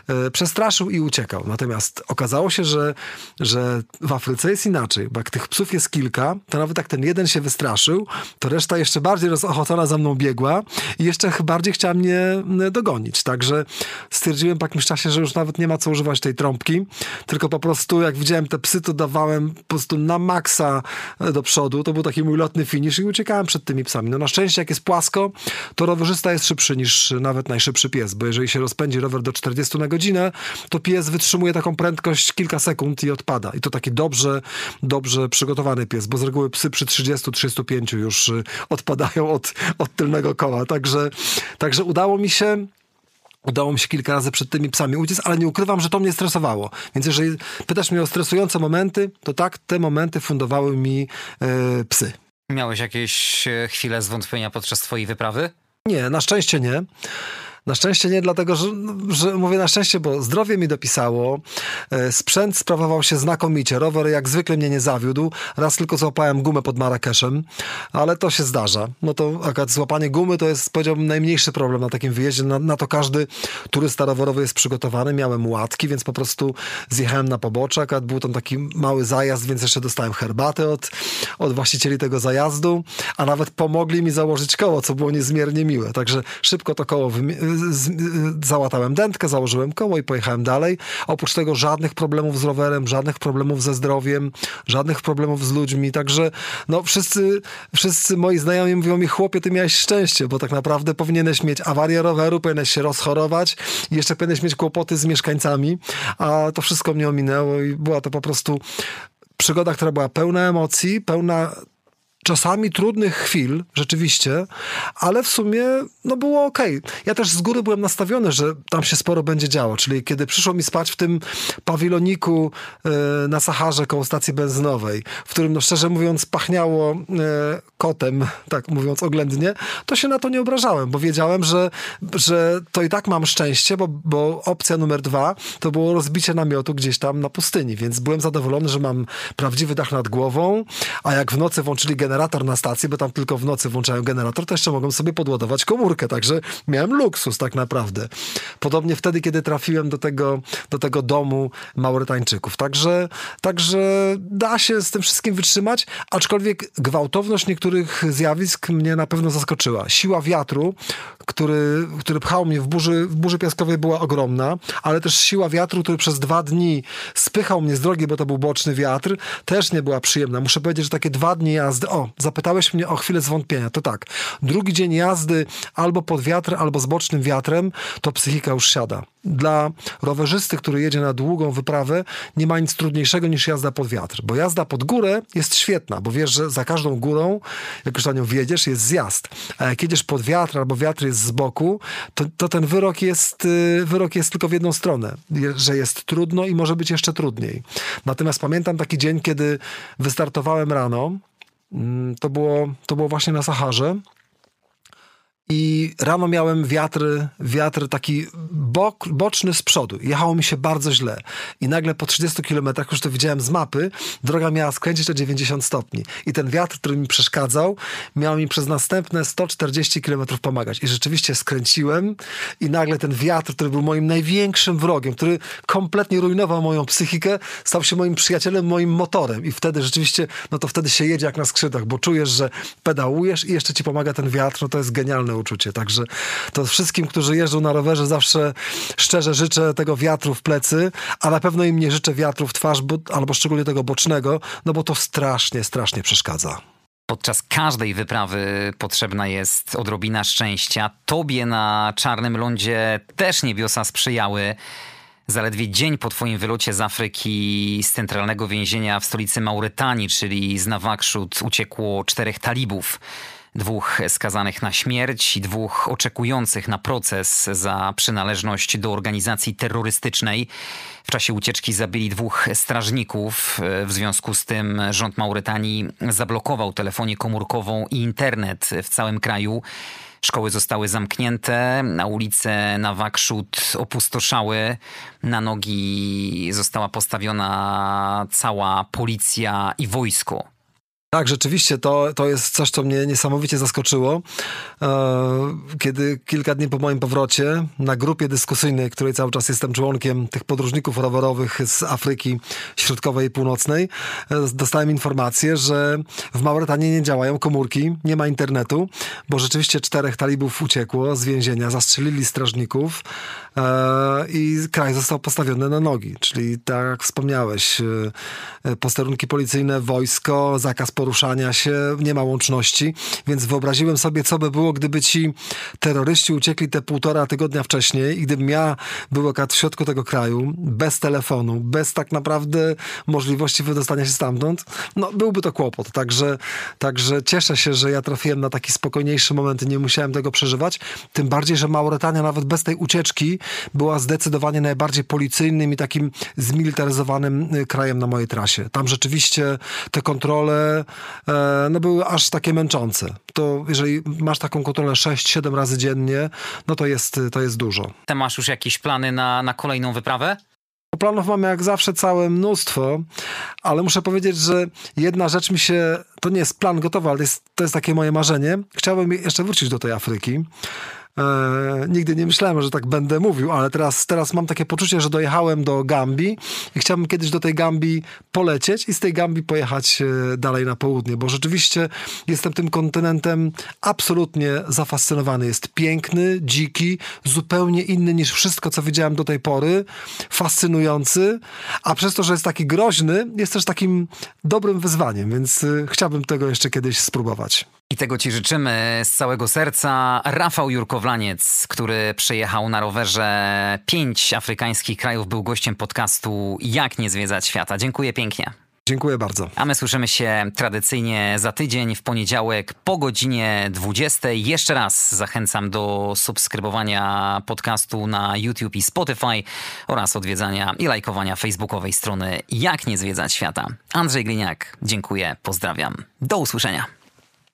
e, przestraszył i uciekał. Natomiast okazało się, że, że w Afryce jest inaczej, bo jak tych psów jest kilka, to nawet jak ten jeden się wystraszył, to reszta jeszcze bardziej rozochocona za mną biegła i jeszcze bardziej chciała mnie dogonić. Także stwierdziłem po jakimś czasie, że już nawet nie ma co używać tej trąbki, tylko po prostu jak widziałem te psy, to dawałem po prostu na maksa e, do przodu. To był taki mój lotny finish i uciekałem przed tymi psami. No na szczęście jak jest płasko, to rowerzysta jest szybszy niż nawet najszybszy pies, bo jeżeli się rozpędzi rower do 40 na godzinę, to pies wytrzymuje taką prędkość kilka sekund i odpada. I to taki dobrze, dobrze przygotowany pies, bo z reguły psy przy 30-35 już y, odpadają od, od tylnego koła. Także, także udało mi się Udało mi się kilka razy przed tymi psami uciec, ale nie ukrywam, że to mnie stresowało. Więc jeżeli pytasz mnie o stresujące momenty, to tak, te momenty fundowały mi e, psy. Miałeś jakieś e, chwile zwątpienia podczas twojej wyprawy? Nie, na szczęście nie. Na szczęście nie, dlatego że, że mówię na szczęście, bo zdrowie mi dopisało, e, sprzęt sprawował się znakomicie, rower jak zwykle mnie nie zawiódł, raz tylko złapałem gumę pod Marrakeszem, ale to się zdarza. No to akurat złapanie gumy to jest, powiedziałbym, najmniejszy problem na takim wyjeździe, na, na to każdy turysta rowerowy jest przygotowany, miałem łatki, więc po prostu zjechałem na pobocze, akurat był tam taki mały zajazd, więc jeszcze dostałem herbatę od, od właścicieli tego zajazdu, a nawet pomogli mi założyć koło, co było niezmiernie miłe, także szybko to koło załatałem dętkę, założyłem koło i pojechałem dalej. Oprócz tego żadnych problemów z rowerem, żadnych problemów ze zdrowiem, żadnych problemów z ludźmi, także no wszyscy, wszyscy moi znajomi mówią mi, chłopie, ty miałeś szczęście, bo tak naprawdę powinieneś mieć awarię roweru, powinieneś się rozchorować i jeszcze powinieneś mieć kłopoty z mieszkańcami, a to wszystko mnie ominęło i była to po prostu przygoda, która była pełna emocji, pełna czasami trudnych chwil, rzeczywiście, ale w sumie no było ok. Ja też z góry byłem nastawiony, że tam się sporo będzie działo, czyli kiedy przyszło mi spać w tym pawiloniku e, na Saharze koło stacji benzynowej, w którym no szczerze mówiąc pachniało e, kotem, tak mówiąc oględnie, to się na to nie obrażałem, bo wiedziałem, że, że to i tak mam szczęście, bo, bo opcja numer dwa to było rozbicie namiotu gdzieś tam na pustyni, więc byłem zadowolony, że mam prawdziwy dach nad głową, a jak w nocy włączyli generator na stacji, bo tam tylko w nocy włączają generator, to jeszcze mogłem sobie podładować komórkę, także miałem luksus tak naprawdę. Podobnie wtedy, kiedy trafiłem do tego, do tego domu Maurytańczyków. Także, także da się z tym wszystkim wytrzymać, aczkolwiek gwałtowność niektórych zjawisk mnie na pewno zaskoczyła. Siła wiatru, który, który pchał mnie w burzy, w burzy piaskowej była ogromna, ale też siła wiatru, który przez dwa dni spychał mnie z drogi, bo to był boczny wiatr, też nie była przyjemna. Muszę powiedzieć, że takie dwa dni jazdy, o, zapytałeś mnie o chwilę zwątpienia, to tak. Drugi dzień jazdy albo pod wiatr, albo z bocznym wiatrem, to psychika już siada. Dla rowerzysty, który jedzie na długą wyprawę, nie ma nic trudniejszego niż jazda pod wiatr, bo jazda pod górę jest świetna, bo wiesz, że za każdą górą, jak już na nią wjedziesz, jest zjazd. A jak jedziesz pod wiatr, albo wiatr jest z boku, to, to ten wyrok jest, y, wyrok jest tylko w jedną stronę, że jest trudno i może być jeszcze trudniej. Natomiast pamiętam taki dzień, kiedy wystartowałem rano, to było, to było właśnie na Saharze. I rano miałem wiatr, wiatr taki bok, boczny z przodu. Jechało mi się bardzo źle. I nagle po 30 kilometrach, już to widziałem z mapy, droga miała skręcić o 90 stopni. I ten wiatr, który mi przeszkadzał, miał mi przez następne 140 kilometrów pomagać. I rzeczywiście skręciłem i nagle ten wiatr, który był moim największym wrogiem, który kompletnie rujnował moją psychikę, stał się moim przyjacielem, moim motorem. I wtedy rzeczywiście, no to wtedy się jedzie jak na skrzydłach, bo czujesz, że pedałujesz i jeszcze ci pomaga ten wiatr, no to jest genialne uczucie. Także to wszystkim, którzy jeżdżą na rowerze, zawsze szczerze życzę tego wiatru w plecy, a na pewno im nie życzę wiatru w twarz, bo, albo szczególnie tego bocznego, no bo to strasznie, strasznie przeszkadza. Podczas każdej wyprawy potrzebna jest odrobina szczęścia. Tobie na czarnym lądzie też niebiosa sprzyjały. Zaledwie dzień po twoim wylocie z Afryki z centralnego więzienia w stolicy Maurytanii, czyli z Nawakrzut, uciekło czterech talibów dwóch skazanych na śmierć i dwóch oczekujących na proces za przynależność do organizacji terrorystycznej. W czasie ucieczki zabili dwóch strażników. W związku z tym rząd Maurytanii zablokował telefonię komórkową i internet w całym kraju. Szkoły zostały zamknięte, na ulice na Wakrzut opustoszały, na nogi została postawiona cała policja i wojsko. Tak, rzeczywiście to, to jest coś, co mnie niesamowicie zaskoczyło. E, kiedy kilka dni po moim powrocie na grupie dyskusyjnej, której cały czas jestem członkiem, tych podróżników rowerowych z Afryki Środkowej i Północnej, e, dostałem informację, że w Mauretanii nie działają komórki, nie ma internetu, bo rzeczywiście czterech talibów uciekło z więzienia, zastrzelili strażników i kraj został postawiony na nogi. Czyli tak jak wspomniałeś, posterunki policyjne, wojsko, zakaz poruszania się, nie ma łączności, więc wyobraziłem sobie, co by było, gdyby ci terroryści uciekli te półtora tygodnia wcześniej i gdybym ja był w środku tego kraju, bez telefonu, bez tak naprawdę możliwości wydostania się stamtąd, no byłby to kłopot. Także, także cieszę się, że ja trafiłem na taki spokojniejszy moment nie musiałem tego przeżywać. Tym bardziej, że Mauretania nawet bez tej ucieczki była zdecydowanie najbardziej policyjnym i takim zmilitaryzowanym y, krajem na mojej trasie. Tam rzeczywiście te kontrole E, no były aż takie męczące. To jeżeli masz taką kontrolę 6-7 razy dziennie, no to jest, to jest dużo. Ty masz już jakieś plany na, na kolejną wyprawę? Planów mamy jak zawsze całe mnóstwo, ale muszę powiedzieć, że jedna rzecz mi się, to nie jest plan gotowy, ale jest, to jest takie moje marzenie. Chciałbym jeszcze wrócić do tej Afryki. E, nigdy nie myślałem, że tak będę mówił, ale teraz, teraz mam takie poczucie, że dojechałem do Gambii i chciałbym kiedyś do tej Gambii polecieć i z tej Gambii pojechać e, dalej na południe, bo rzeczywiście jestem tym kontynentem absolutnie zafascynowany. Jest piękny, dziki, zupełnie inny niż wszystko, co widziałem do tej pory, fascynujący, a przez to, że jest taki groźny, jest też takim dobrym wyzwaniem, więc e, chciałbym tego jeszcze kiedyś spróbować. I tego Ci życzymy z całego serca. Rafał Jurkowlaniec, który przejechał na rowerze pięć afrykańskich krajów, był gościem podcastu Jak nie zwiedzać świata. Dziękuję pięknie. Dziękuję bardzo. A my słyszymy się tradycyjnie za tydzień w poniedziałek po godzinie 20. Jeszcze raz zachęcam do subskrybowania podcastu na YouTube i Spotify oraz odwiedzania i lajkowania facebookowej strony Jak nie zwiedzać świata. Andrzej Gliniak, dziękuję, pozdrawiam. Do usłyszenia.